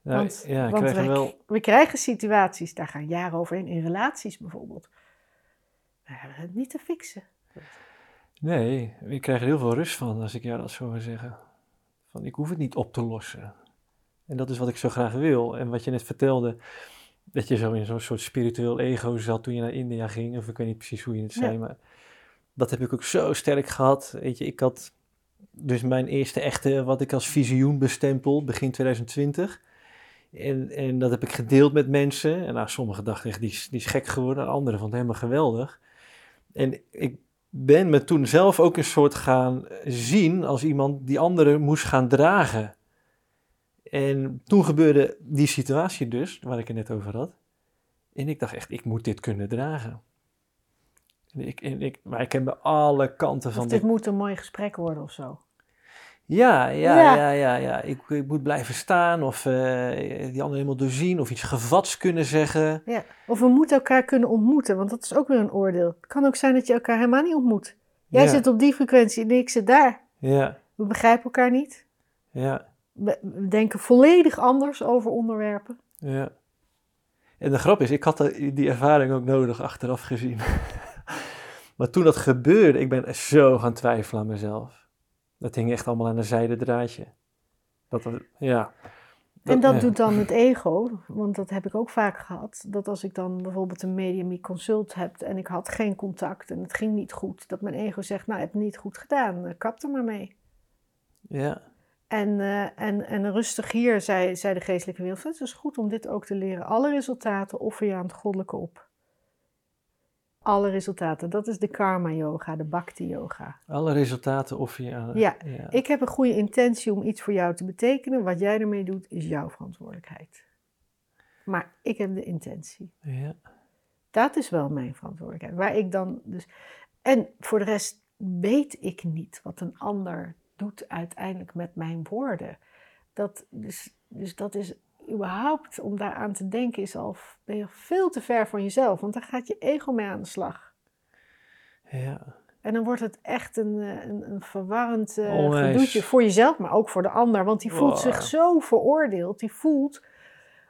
Nou, want ja, want we, wel... we krijgen situaties, daar gaan jaren overheen. In relaties bijvoorbeeld. We hebben het niet te fixen. Nee, ik krijg er heel veel rust van als ik jou dat zo wil zeggen. Van, ik hoef het niet op te lossen. En dat is wat ik zo graag wil. En wat je net vertelde, dat je zo in zo'n soort spiritueel ego zat toen je naar India ging. Of ik weet niet precies hoe je het zei, Ja. maar dat heb ik ook zo sterk gehad. Weet je, ik had dus mijn eerste echte, wat ik als visioen bestempel, begin 2020. En, en dat heb ik gedeeld met mensen. En nou, sommigen dachten echt, die is, die is gek geworden. Anderen vonden het helemaal geweldig. En ik ben me toen zelf ook een soort gaan zien als iemand die anderen moest gaan dragen. En toen gebeurde die situatie dus, waar ik het net over had. En ik dacht echt, ik moet dit kunnen dragen. En ik, en ik, maar ik heb alle kanten van Of dit dit moet een mooi gesprek worden of zo. Ja, ja, Ja. ja, ja, ja. Ik, ik moet blijven staan of eh, die ander helemaal doorzien of iets gevats kunnen zeggen. Ja. Of we moeten elkaar kunnen ontmoeten, want dat is ook weer een oordeel. Het kan ook zijn dat je elkaar helemaal niet ontmoet. Jij ja, zit op die frequentie en ik zit daar. Ja, We begrijpen elkaar niet. ja, We we denken volledig anders over onderwerpen. ja. En de grap is, ik had die ervaring ook nodig achteraf gezien. maar toen dat gebeurde, ik ben zo gaan twijfelen aan mezelf. Dat hing echt allemaal aan een zijde draadje. Dat, was- ja. En dat ja. doet dan het ego, want dat heb ik ook vaak gehad. Dat als ik dan bijvoorbeeld een medium consult heb en ik had geen contact en het ging niet goed, dat mijn ego zegt, nou, heb het niet goed gedaan, eh, kap er maar mee. Ja, En, eh, en, en rustig hier, zei, zei de geestelijke wereld, het is goed om dit ook te leren. Alle resultaten offer je aan het goddelijke op. Alle resultaten, dat is de karma yoga, de bhakti yoga. alle resultaten of je aan... Ja, ja. Ik heb een goede intentie om iets voor jou te betekenen. Wat jij ermee doet, is jouw verantwoordelijkheid. Maar ik heb de intentie. ja. Dat is wel mijn verantwoordelijkheid. Waar ik dan dus. En voor de rest weet ik niet wat een ander doet uiteindelijk met mijn woorden. Dat, dus, dus dat is überhaupt om daaraan te denken, is al ben je veel te ver van jezelf. Want daar gaat je ego mee aan de slag. ja. En dan wordt het echt een, eh, een, een verwarrend Onwijs. gedoetje voor jezelf, maar ook voor de ander. Want die voelt Wow. zich zo veroordeeld. Die voelt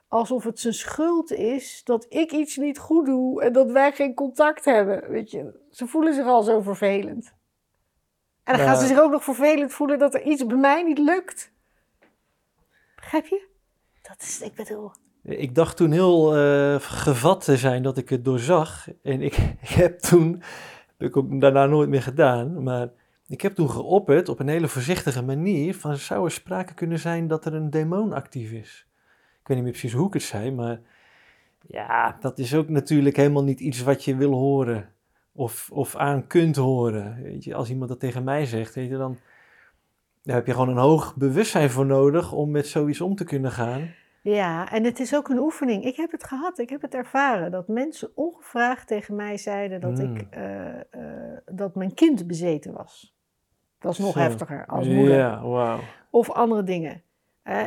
alsof het zijn schuld is dat ik iets niet goed doe en dat wij geen contact hebben. Weet je, ze voelen zich al zo vervelend. En dan Ja. gaan ze zich ook nog vervelend voelen dat er iets bij mij niet lukt. Begrijp je? Dat is, ik bedoel, Ik dacht toen heel eh, gevat te zijn dat ik het doorzag. En ik, ik heb toen, heb ik ook daarna nooit meer gedaan, maar ik heb toen geopperd op een hele voorzichtige manier van zou er sprake kunnen zijn dat er een demon actief is. Ik weet niet meer precies hoe ik het zei, maar ja, dat is ook natuurlijk helemaal niet iets wat je wil horen of, of aan kunt horen. Weet je, als iemand dat tegen mij zegt, weet je, dan daar heb je gewoon een hoog bewustzijn voor nodig om met zoiets om te kunnen gaan. Ja, en het is ook een oefening. Ik heb het gehad, ik heb het ervaren dat mensen ongevraagd tegen mij zeiden dat, Mm. ik, eh, eh, dat mijn kind bezeten was. Dat is nog Zo. heftiger als moeder. Ja, wauw. Of andere dingen.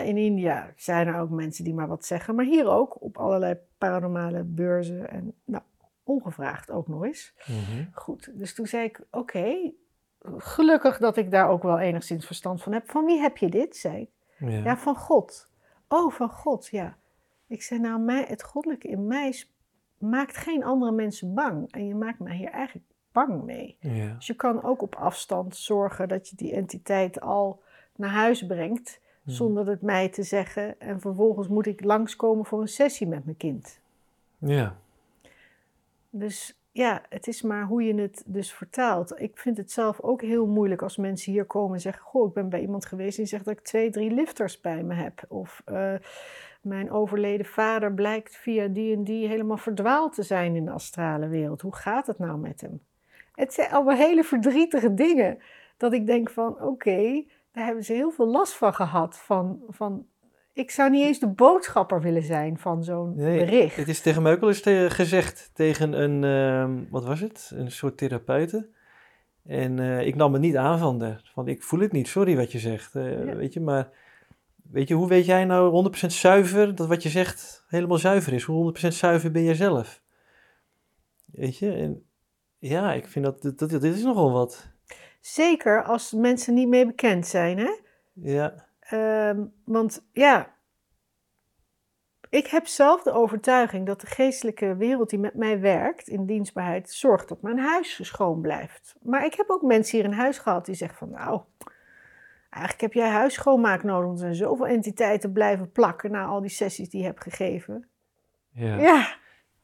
In India zijn er ook mensen die maar wat zeggen, maar hier ook op allerlei paranormale beurzen en nou, ongevraagd ook nog eens. Mhm. Goed, dus toen zei ik: Oké, gelukkig dat ik daar ook wel enigszins verstand van heb. Van wie heb je dit? zei ik. Ja. Ja, van God. Oh, van God, ja. Ik zei, nou, mij, het goddelijke in mij maakt geen andere mensen bang. En je maakt mij hier eigenlijk bang mee. ja. Dus je kan ook op afstand zorgen dat je die entiteit al naar huis brengt, Hmm. zonder het mij te zeggen. En vervolgens moet ik langskomen voor een sessie met mijn kind. Ja. Dus ja, het is maar hoe je het dus vertaalt. Ik vind het zelf ook heel moeilijk als mensen hier komen en zeggen: Goh, ik ben bij iemand geweest die zegt dat ik twee, drie lifters bij me heb. Of eh, mijn overleden vader blijkt via die en die helemaal verdwaald te zijn in de astrale wereld. Hoe gaat het nou met hem? Het zijn allemaal hele verdrietige dingen. Dat ik denk van oké, daar hebben ze heel veel last van gehad. Van, van, ik zou niet eens de boodschapper willen zijn van zo'n Nee, bericht. Het is tegen mij ook wel eens te- gezegd tegen een, ehm, wat was het? Een soort therapeute. En eh, ik nam het niet aan van de, van ik voel het niet, sorry wat je zegt. eh, Ja. Weet je, maar weet je, hoe weet jij nou 100% zuiver dat wat je zegt helemaal zuiver is? Hoe 100% zuiver ben jij zelf? Weet je, en ja, ik vind dat, dat, dit is nogal wat. Zeker als mensen niet mee bekend zijn, hè? Ja. Ehm, want ja, ik heb zelf de overtuiging dat de geestelijke wereld die met mij werkt in dienstbaarheid zorgt dat mijn huis schoon blijft. Maar ik heb ook mensen hier in huis gehad die zeggen van nou, eigenlijk heb jij huis schoonmaak nodig, want er zijn zoveel entiteiten blijven plakken na al die sessies die je hebt gegeven. Ja. Ja,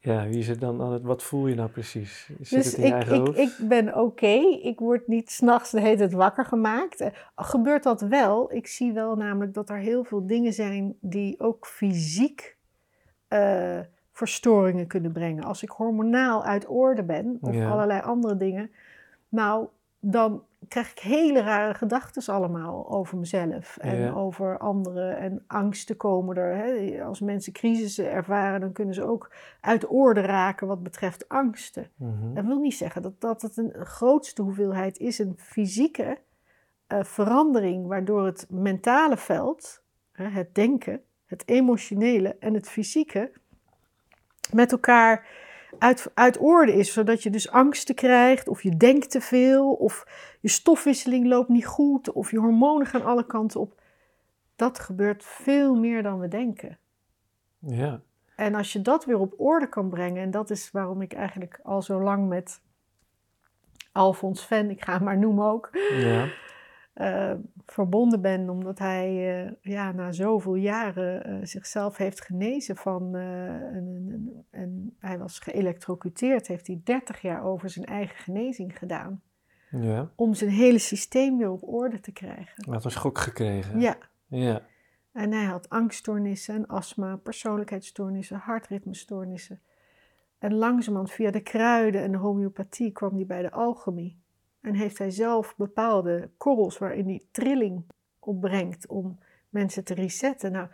Ja, wie is het dan aan het, wat voel je nou precies? Zit dus het in je ik, eigen ik, hoofd? ik ben oké. Ik word niet s'nachts de hele tijd wakker gemaakt. Eh, Gebeurt dat wel? Ik zie wel namelijk dat er heel veel dingen zijn die ook fysiek eh, verstoringen kunnen brengen. Als ik hormonaal uit orde ben of Ja. allerlei andere dingen, nou, dan krijg ik hele rare gedachten allemaal over mezelf en Ja. over anderen. En angsten komen er. Hè. Als mensen crisissen ervaren, dan kunnen ze ook uit orde raken wat betreft angsten. Mhm. Dat wil niet zeggen dat, dat het een grootste hoeveelheid is, een fysieke eh, verandering, waardoor het mentale veld, hè, het denken, het emotionele en het fysieke, met elkaar uit, uit orde is. Zodat je dus angsten krijgt, of je denkt te veel, of je stofwisseling loopt niet goed, of je hormonen gaan alle kanten op. Dat gebeurt veel meer dan we denken. Ja. En als je dat weer op orde kan brengen, en dat is waarom ik eigenlijk al zo lang met Alfons Ven, ik ga hem maar noemen ook, Ja. Eh, verbonden ben, omdat hij eh, ja, na zoveel jaren eh, zichzelf heeft genezen van. een- hij was geëlectrocuteerd, heeft hij 30 jaar over zijn eigen genezing gedaan. Ja. Om zijn hele systeem weer op orde te krijgen. Hij had een schok gekregen. Ja, Ja. En hij had angststoornissen en astma, persoonlijkheidsstoornissen, hartritmestoornissen. En langzamerhand via de kruiden en de homeopathie kwam hij bij de alchemie. En heeft hij zelf bepaalde korrels waarin hij trilling opbrengt om mensen te resetten. Nou,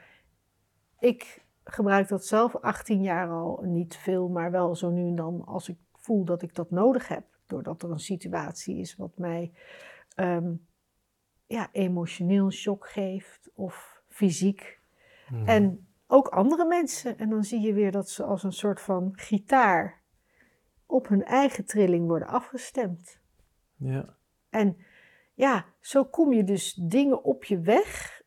ik gebruik dat zelf 18 jaar al, niet veel, maar wel zo nu en dan als ik voel dat ik dat nodig heb. Doordat er een situatie is wat mij ehm, ja, emotioneel shock geeft of fysiek. Mhm. En ook andere mensen. En dan zie je weer dat ze als een soort van gitaar op hun eigen trilling worden afgestemd. Ja. En ja, zo kom je dus dingen op je weg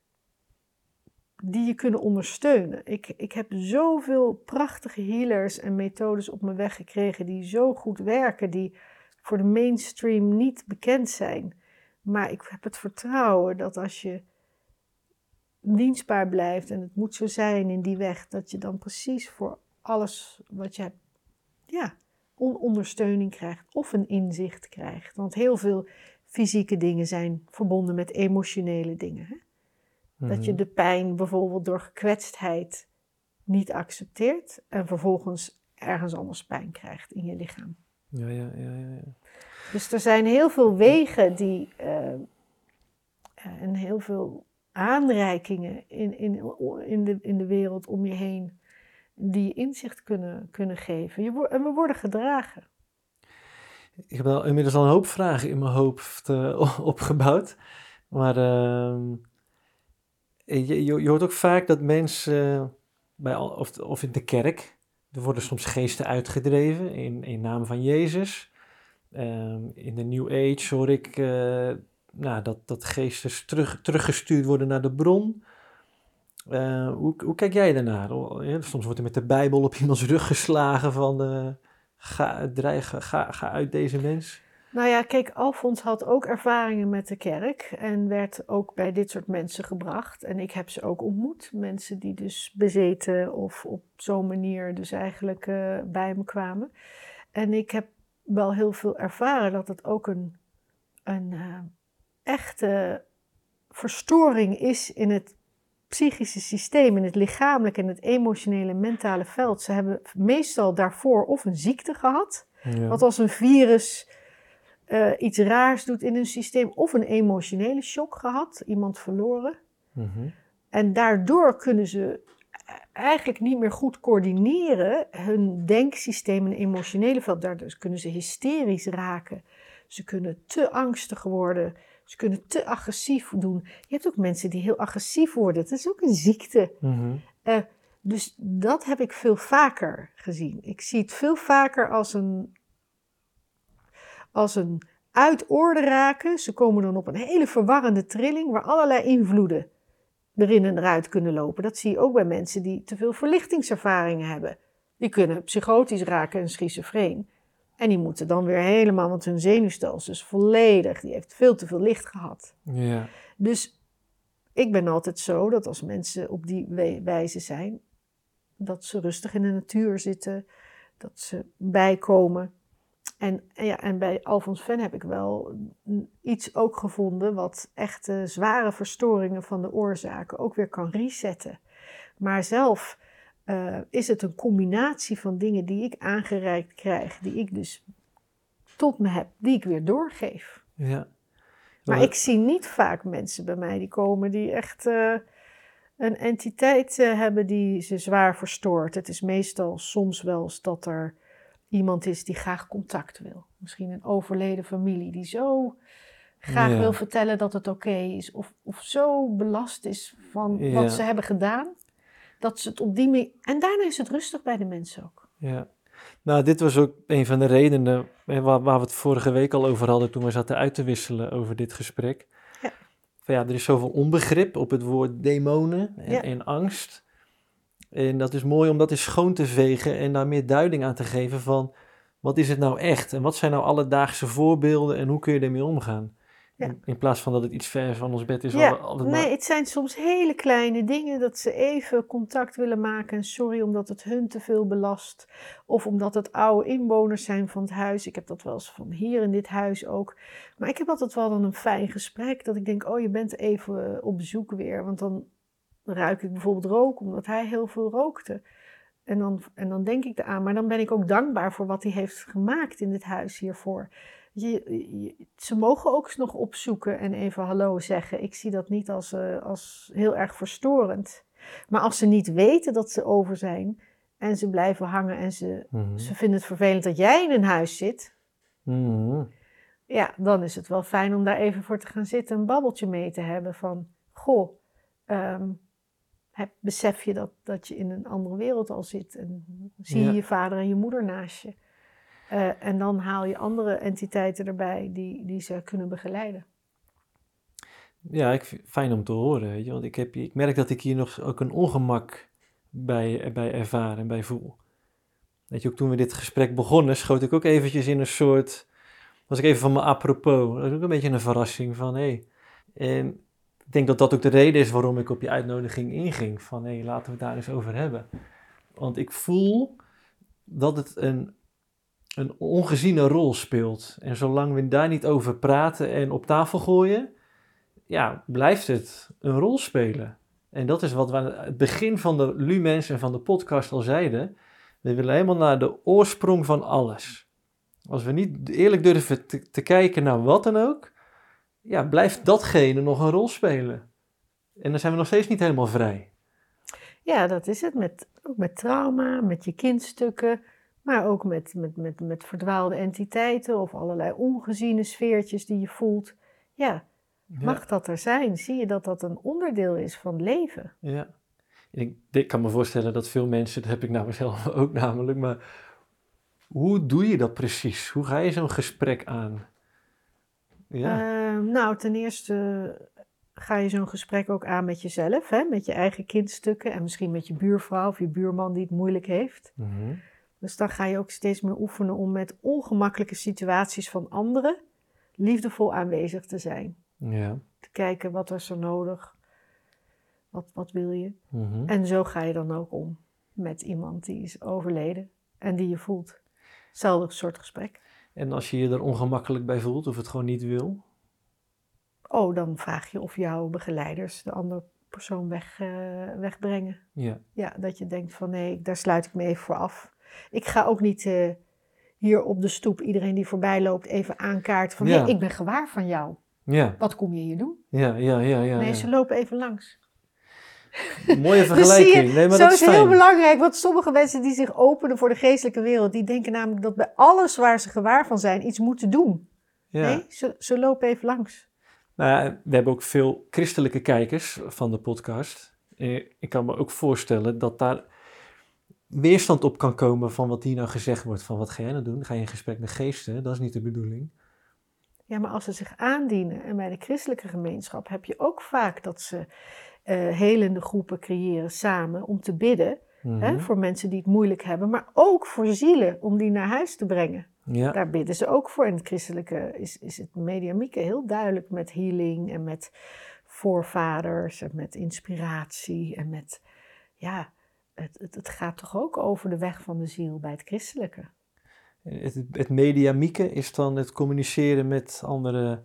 die je kunnen ondersteunen. Ik, ik heb zoveel prachtige healers en methodes op mijn weg gekregen die zo goed werken, die voor de mainstream niet bekend zijn. Maar ik heb het vertrouwen dat als je dienstbaar blijft en het moet zo zijn in die weg, dat je dan precies voor alles wat je hebt, ja, ondersteuning krijgt of een inzicht krijgt. Want heel veel fysieke dingen zijn verbonden met emotionele dingen. Hè? Dat je Mhm. de pijn bijvoorbeeld door gekwetstheid niet accepteert en vervolgens ergens anders pijn krijgt in je lichaam. Ja, ja, ja, ja. ja. Dus er zijn heel veel wegen die, eh, eh, en heel veel aanreikingen in, in, in, de, in de wereld om je heen die inzicht kunnen, kunnen geven. Je, en we worden gedragen. Ik heb al inmiddels al een hoop vragen in mijn hoofd eh, opgebouwd. Maar ehm, je, je, je hoort ook vaak dat mensen, eh, bij, of, of in de kerk, er worden soms geesten uitgedreven in, in naam van Jezus. Ehm, in de New Age hoor ik eh, nou, dat, dat geesten terug, teruggestuurd worden naar de bron. Eh, hoe, kijk jij daarnaar? Soms wordt er met de Bijbel op iemands rug geslagen van eh, ga, ga, ga uit deze mens. Nou ja, kijk, Alfons had ook ervaringen met de kerk en werd ook bij dit soort mensen gebracht. En ik heb ze ook ontmoet. Mensen die dus bezeten of op zo'n manier dus eigenlijk eh, bij me kwamen. En ik heb wel heel veel ervaren dat het ook een, een echte verstoring is in het psychische systeem, in het lichamelijke en het emotionele en mentale veld. Ze hebben meestal daarvoor of een ziekte gehad, Ja. wat als een virus eh, iets raars doet in hun systeem, of een emotionele shock gehad, iemand verloren. Mhm. En daardoor kunnen ze eigenlijk niet meer goed coördineren hun denksysteem en emotionele veld. Daardoor kunnen ze hysterisch raken. Ze kunnen te angstig worden. Ze kunnen te agressief doen. Je hebt ook mensen die heel agressief worden. Dat is ook een ziekte. Mhm. Eh, dus dat heb ik veel vaker gezien. Ik zie het veel vaker als een, als een uit orde raken. Ze komen dan op een hele verwarrende trilling waar allerlei invloeden erin en eruit kunnen lopen. Dat zie je ook bij mensen die te veel verlichtingservaringen hebben. Die kunnen psychotisch raken en schizofreen. En die moeten dan weer helemaal, want hun zenuwstelsel is volledig, die heeft veel te veel licht gehad. Ja. Dus ik ben altijd zo dat als mensen op die wijze zijn, dat ze rustig in de natuur zitten, dat ze bijkomen. En, ja, en bij Alfons Ven heb ik wel iets ook gevonden wat echte zware verstoringen van de oorzaken ook weer kan resetten. Maar zelf eh, is het een combinatie van dingen die ik aangereikt krijg, die ik dus tot me heb, die ik weer doorgeef. ja. Maar ik zie niet vaak mensen bij mij die komen die echt eh, een entiteit eh, hebben die ze zwaar verstoort. Het is meestal soms wel eens dat er iemand is die graag contact wil. Misschien een overleden familie die zo graag Ja. wil vertellen dat het oké is. Of, of zo belast is van Ja. wat ze hebben gedaan. Dat ze het op die manier... En daarna is het rustig bij de mensen ook. Ja. Nou, dit was ook een van de redenen waar, waar we het vorige week al over hadden toen we zaten uit te wisselen over dit gesprek. Ja. Van ja, er is zoveel onbegrip op het woord demonen en, Ja. en angst. En dat is mooi om dat eens schoon te vegen en daar meer duiding aan te geven van wat is het nou echt en wat zijn nou alledaagse voorbeelden en hoe kun je ermee omgaan. Ja. In, in plaats van dat het iets ver van ons bed is. Ja, al- altijd maar- nee, het zijn soms hele kleine dingen dat ze even contact willen maken. En sorry omdat het hun te veel belast. Of omdat het oude inwoners zijn van het huis. Ik heb dat wel eens van hier in dit huis ook. Maar ik heb altijd wel dan een fijn gesprek. Dat ik denk, oh je bent even op bezoek weer. Want dan ruik ik bijvoorbeeld rook, omdat hij heel veel rookte. En dan, en dan denk ik eraan. Maar dan ben ik ook dankbaar voor wat hij heeft gemaakt in dit huis hiervoor. Je, je- ze mogen ook eens nog opzoeken en even hallo zeggen. Ik zie dat niet als, eh, als heel erg verstorend. Maar als ze niet weten dat ze over zijn en ze blijven hangen en ze, Mhm. ze vinden het vervelend dat jij in een huis zit, Mhm. ja, dan is het wel fijn om daar even voor te gaan zitten, een babbeltje mee te hebben van, goh, ehm, heb, besef je dat, dat je in een andere wereld al zit en zie je Ja. je vader en je moeder naast je. Eh, en dan haal je andere entiteiten erbij die, die ze kunnen begeleiden. Ja, ik vind het fijn om te horen, weet je, want ik, heb, ik merk dat ik hier nog ook een ongemak bij, bij ervaar en bij voel. Weet je, ook toen we dit gesprek begonnen, schoot ik ook eventjes in een soort, was ik even van me apropos, dat is ook een beetje een verrassing van, hé, hey. ik denk dat dat ook de reden is waarom ik op je uitnodiging inging, van, hé, hey, laten we het daar eens over hebben. Want ik voel dat het een, een ongeziene rol speelt. En zolang we daar niet over praten en op tafel gooien, ja, blijft het een rol spelen. En dat is wat we aan het begin van de Lumens en van de podcast al zeiden. We willen helemaal naar de oorsprong van alles. Als we niet eerlijk durven te, te kijken naar wat dan ook, ja, blijft datgene nog een rol spelen. En dan zijn we nog steeds niet helemaal vrij. Ja, dat is het. Met, ook met trauma, met je kindstukken, maar ook met, met, met, met verdwaalde entiteiten of allerlei ongeziene sfeertjes die je voelt. Ja, Ja. mag dat er zijn? Zie je dat dat een onderdeel is van leven? Ja. Ik, ik kan me voorstellen dat veel mensen, dat heb ik nou mezelf ook namelijk, maar hoe doe je dat precies? Hoe ga je zo'n gesprek aan? Ja, Ehm, nou, ten eerste ga je zo'n gesprek ook aan met jezelf, hè? met je eigen kindstukken en misschien met je buurvrouw of je buurman die het moeilijk heeft. Mhm. Dus dan ga je ook steeds meer oefenen om met ongemakkelijke situaties van anderen liefdevol aanwezig te zijn. ja. Te kijken wat is er nodig, wat, wat wil je. Mhm. En zo ga je dan ook om met iemand die is overleden en die je voelt. Hetzelfde soort gesprek. En als je je er ongemakkelijk bij voelt of het gewoon niet wil? Oh, dan vraag je of jouw begeleiders de andere persoon weg, eh, wegbrengen. Ja. Ja, dat je denkt van nee, daar sluit ik me even voor af. Ik ga ook niet eh, hier op de stoep iedereen die voorbij loopt even aankaarten van Ja. ik ben gewaar van jou. Ja, Wat kom je hier doen? ja, ja, ja. ja, nee, ja. ze lopen even langs. Mooie Dus vergelijking. je, nee, maar zo dat is is heel belangrijk, want sommige mensen die zich openen voor de geestelijke wereld, die denken namelijk dat bij alles waar ze gewaar van zijn iets moeten doen. Ja. Nee, ze, ze lopen even langs. Nou ja, we hebben ook veel christelijke kijkers van de podcast. Eh, Ik kan me ook voorstellen dat daar weerstand op kan komen van wat hier nou gezegd wordt. Van wat ga jij nou doen? Ga je in gesprek met geesten? Dat is niet de bedoeling. Ja, maar als ze zich aandienen, en bij de christelijke gemeenschap heb je ook vaak dat ze eh, helende groepen creëren samen om te bidden hè, Mhm. voor mensen die het moeilijk hebben, maar ook voor zielen om die naar huis te brengen. Ja, Daar bidden ze ook voor. In het christelijke is, is het mediamieke heel duidelijk met healing en met voorvaders en met inspiratie en met, ja, het, het, het gaat toch ook over de weg van de ziel bij het christelijke. het, het mediamieke is dan het communiceren met andere.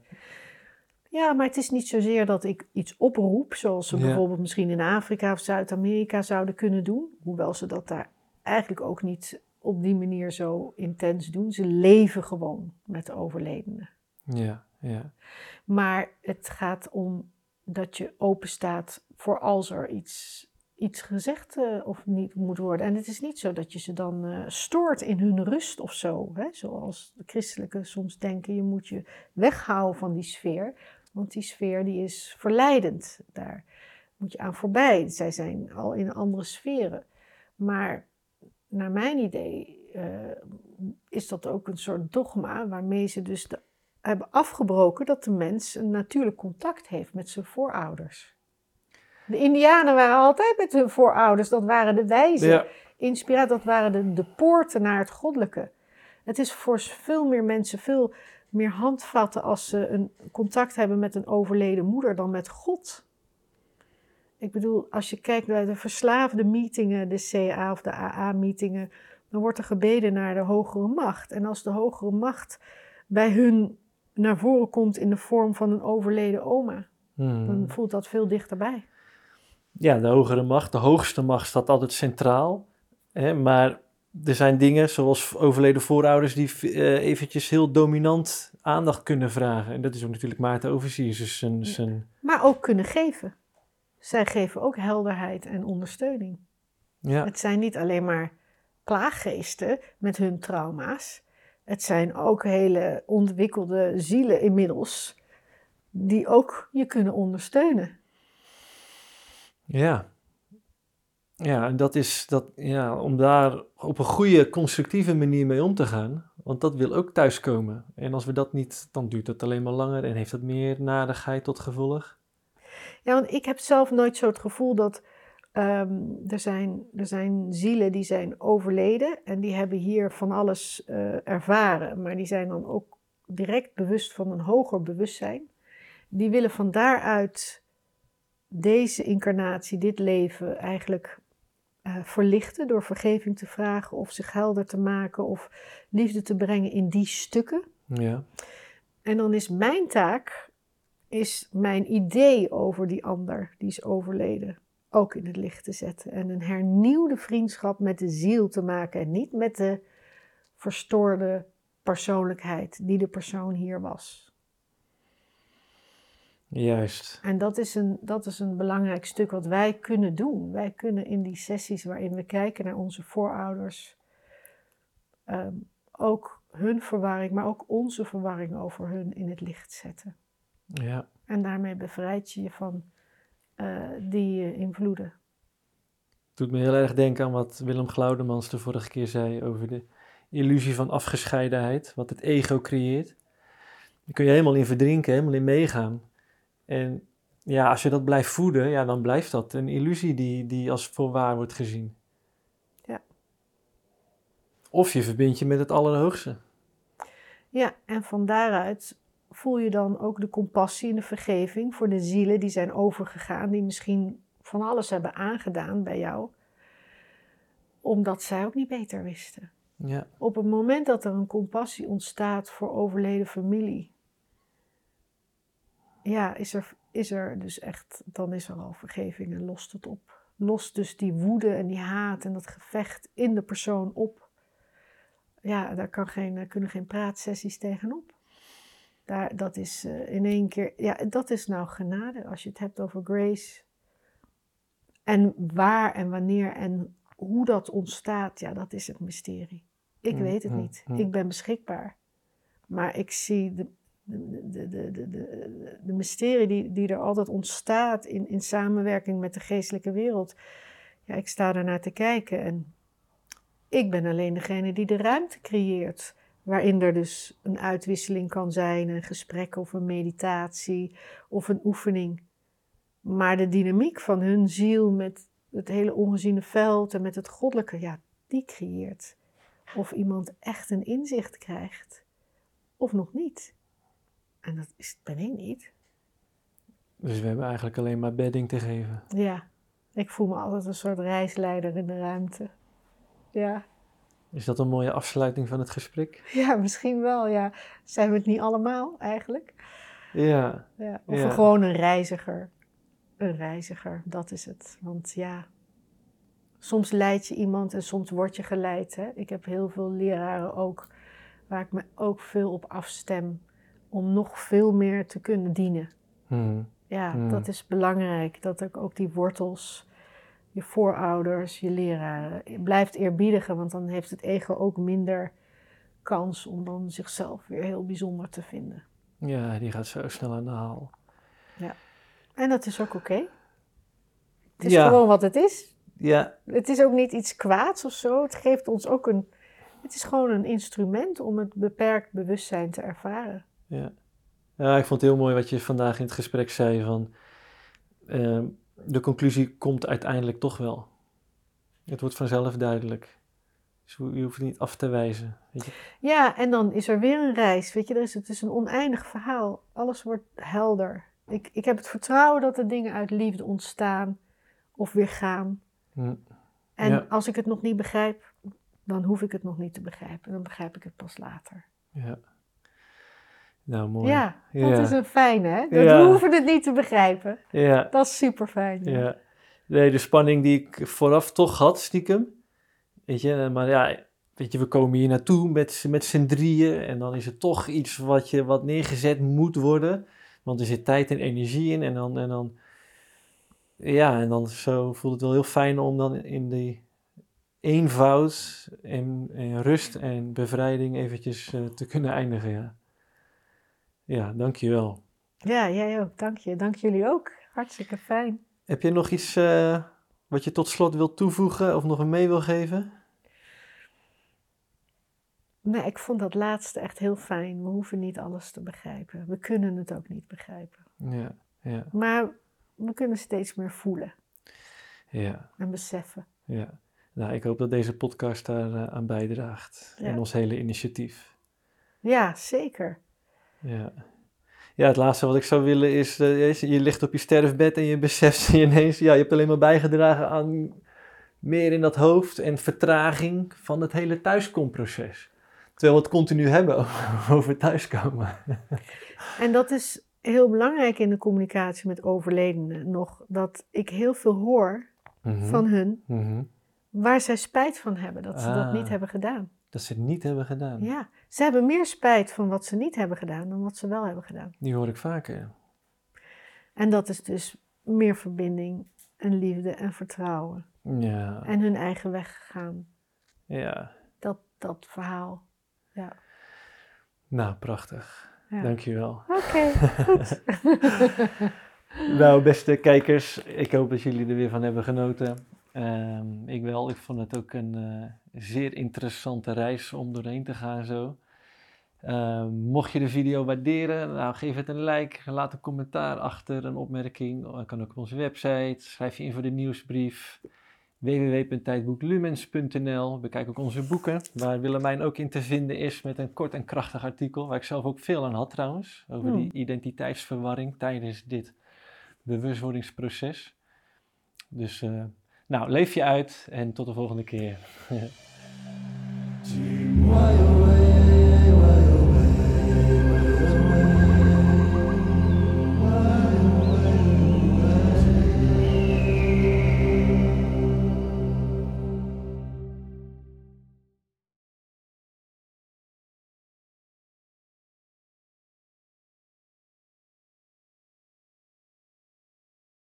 Ja, maar het is niet zozeer dat ik iets oproep, zoals ze Ja. bijvoorbeeld misschien in Afrika of Zuid-Amerika zouden kunnen doen. Hoewel ze dat daar eigenlijk ook niet op die manier zo intens doen. Ze leven gewoon met de overledenen. Ja, ja. Maar het gaat om dat je open staat voor als er iets, iets gezegd eh, of niet moet worden. En het is niet zo dat je ze dan eh, stoort in hun rust of zo. Hè? Zoals de christelijke soms denken, je moet je weghouden van die sfeer. Want die sfeer die is verleidend. Daar moet je aan voorbij. Zij zijn al in andere sferen. Maar naar mijn idee eh, is dat ook een soort dogma waarmee ze dus hebben afgebroken dat de mens een natuurlijk contact heeft met zijn voorouders. De Indianen waren altijd met hun voorouders, dat waren de wijzen. ja. Inspiratie, dat waren de, de poorten naar het goddelijke. Het is voor veel meer mensen veel meer handvatten als ze een contact hebben met een overleden moeder dan met God. Ik bedoel, als je kijkt naar de verslaafde meetingen, de CA of de AA-meetingen, dan wordt er gebeden naar de hogere macht. En als de hogere macht bij hun naar voren komt in de vorm van een overleden oma, Hmm. dan voelt dat veel dichterbij. Ja, de hogere macht, de hoogste macht staat altijd centraal. Hè, maar er zijn dingen zoals overleden voorouders die eh, eventjes heel dominant aandacht kunnen vragen. En dat is ook natuurlijk Maarten Overziers. Dus zijn, zijn, Maar ook kunnen geven. Zij geven ook helderheid en ondersteuning. ja, Het zijn niet alleen maar plaaggeesten met hun trauma's. Het zijn ook hele ontwikkelde zielen inmiddels, die ook je kunnen ondersteunen. Ja. Ja, en dat is dat, ja, om daar op een goede, constructieve manier mee om te gaan. Want dat wil ook thuiskomen. En als we dat niet, dan duurt het alleen maar langer en heeft dat meer nadigheid tot gevolg. Ja, want ik heb zelf nooit zo het gevoel dat ehm, er, zijn, er zijn zielen die zijn overleden en die hebben hier van alles eh, ervaren, maar die zijn dan ook direct bewust van een hoger bewustzijn. Die willen van daaruit deze incarnatie, dit leven eigenlijk eh, verlichten door vergeving te vragen of zich helder te maken of liefde te brengen in die stukken. Ja, En dan is mijn taak, is mijn idee over die ander die is overleden, ook in het licht te zetten. En een hernieuwde vriendschap met de ziel te maken en niet met de verstoorde persoonlijkheid die de persoon hier was. Juist. En dat is, een, dat is een belangrijk stuk wat wij kunnen doen. Wij kunnen in die sessies waarin we kijken naar onze voorouders, ehm, ook hun verwarring, maar ook onze verwarring over hun in het licht zetten. Ja. En daarmee bevrijd je je van eh, die eh, invloeden. doet me heel erg denken aan wat Willem Glaudemans de vorige keer zei over de illusie van afgescheidenheid, wat het ego creëert. Daar kun je helemaal in verdrinken, helemaal in meegaan. En ja, als je dat blijft voeden, ja, dan blijft dat een illusie die, die als voor waar wordt gezien. Ja. Of je verbindt je met het Allerhoogste. Ja, en van daaruit voel je dan ook de compassie en de vergeving voor de zielen die zijn overgegaan, die misschien van alles hebben aangedaan bij jou, omdat zij ook niet beter wisten. Ja, Op het moment dat er een compassie ontstaat voor overleden familie, ja, is er, is er dus echt, dan is er al vergeving en lost het op. Lost dus die woede en die haat en dat gevecht in de persoon op. Ja, daar kan geen, kunnen geen praatsessies tegenop. Daar, dat is eh, in één keer, ja, dat is nou genade als je het hebt over grace. En waar en wanneer en hoe dat ontstaat, ja, dat is het mysterie. Ik Mm, weet het mm, niet. mm. Ik ben beschikbaar. Maar ik zie de, de, de, de, de, mysterie die, die er altijd ontstaat in, in samenwerking met de geestelijke wereld. Ja, ik sta daar naar te kijken en ik ben alleen degene die de ruimte creëert. Waarin er dus een uitwisseling kan zijn, een gesprek of een meditatie of een oefening. Maar de dynamiek van hun ziel met het hele ongeziene veld en met het goddelijke, ja, die creëert. Of iemand echt een inzicht krijgt, of nog niet. En dat is, ben ik niet. Dus we hebben eigenlijk alleen maar bedding te geven. Ja, ik voel me altijd een soort reisleider in de ruimte. Ja. Is dat een mooie afsluiting van het gesprek? Ja, misschien wel, ja. Zijn we het niet allemaal eigenlijk? Ja. ja. Of Ja. gewoon een reiziger. Een reiziger, dat is het. Want ja, soms leid je iemand en soms word je geleid. Hè? Ik heb heel veel leraren ook, waar ik me ook veel op afstem. Om nog veel meer te kunnen dienen. Mhm. Ja, Hmm. dat is belangrijk. Dat ik ook die wortels, je voorouders, je leraren, blijft eerbiedigen. Want dan heeft het ego ook minder kans om dan zichzelf weer heel bijzonder te vinden. Ja, die gaat zo snel aan de haal. En dat is ook oké. Het is Ja. gewoon wat het is. Ja, Het is ook niet iets kwaads of zo. Het geeft ons ook een. Het is gewoon een instrument om het beperkt bewustzijn te ervaren. Ja. Ja, ik vond het heel mooi wat je vandaag in het gesprek zei van... ehm, de conclusie komt uiteindelijk toch wel. Het wordt vanzelf duidelijk. Dus je hoeft het niet af te wijzen. Weet je? Ja, en dan is er weer een reis. Weet je, er is, het is een oneindig verhaal. Alles wordt helder. Ik, ik heb het vertrouwen dat er dingen uit liefde ontstaan of weer gaan. Hm. En Ja. als ik het nog niet begrijp, dan hoef ik het nog niet te begrijpen. Dan begrijp ik het pas later. Ja. Nou, mooi. Ja, dat Ja. is een fijne, hè? Dat Ja. We hoeven het niet te begrijpen. Ja, Dat is super fijn. ja. Nee, de spanning die ik vooraf toch had, stiekem. Weet je, maar ja, weet je, we komen hier naartoe met, z'n- met z'n drieën. En dan is het toch iets wat, je, wat neergezet moet worden. Want er zit tijd en energie in. En dan, en dan, ja, en dan zo voelt het wel heel fijn om dan in die eenvoud en, en rust en bevrijding eventjes eh, te kunnen eindigen. Ja, ja dankjewel. Ja, jij ook. Dank je. Dank jullie ook. Hartstikke fijn. Heb je nog iets eh, wat je tot slot wilt toevoegen of nog een mee wil geven? Nee, ik vond dat laatste echt heel fijn. We hoeven niet alles te begrijpen. We kunnen het ook niet begrijpen. Ja, ja, Maar we kunnen steeds meer voelen ja, en beseffen. ja. Nou, ik hoop dat deze podcast daar eh, aan bijdraagt. Ja. En ons hele initiatief. Ja, zeker. Ja. ja, het laatste wat ik zou willen is, eh, je ligt op je sterfbed en je beseft ineens, ja, je hebt alleen maar bijgedragen aan meer in dat hoofd en vertraging van het hele thuiskomproces. Terwijl we het continu hebben over, over thuiskomen. En dat is heel belangrijk in de communicatie met overledenen nog. Dat ik heel veel hoor Mhm, van hun mhm. waar zij spijt van hebben dat ze dat Ah. niet hebben gedaan. Dat ze het niet hebben gedaan. Ja, ze hebben meer spijt van wat ze niet hebben gedaan dan wat ze wel hebben gedaan. Die hoor ik vaker. En dat is dus meer verbinding en liefde en vertrouwen. Ja, En hun eigen weg gaan. ja. Dat, dat verhaal. Ja. Nou, prachtig. ja. Dankjewel. Oké, goed. Nou, beste kijkers, ik hoop dat jullie er weer van hebben genoten. Ehm, ik wel, ik vond het ook een eh, zeer interessante reis om doorheen te gaan zo. Ehm, mocht je de video waarderen, nou, geef het een like, laat een commentaar achter, een opmerking. Dat kan ook op onze website, schrijf je in voor de nieuwsbrief www.tijdboeklumens.nl. Bekijk ook onze boeken, waar Willemijn ook in te vinden is met een kort en krachtig artikel, waar ik zelf ook veel aan had trouwens, over die identiteitsverwarring tijdens dit bewustwordingsproces. Dus, eh, nou, leef je uit en tot de volgende keer.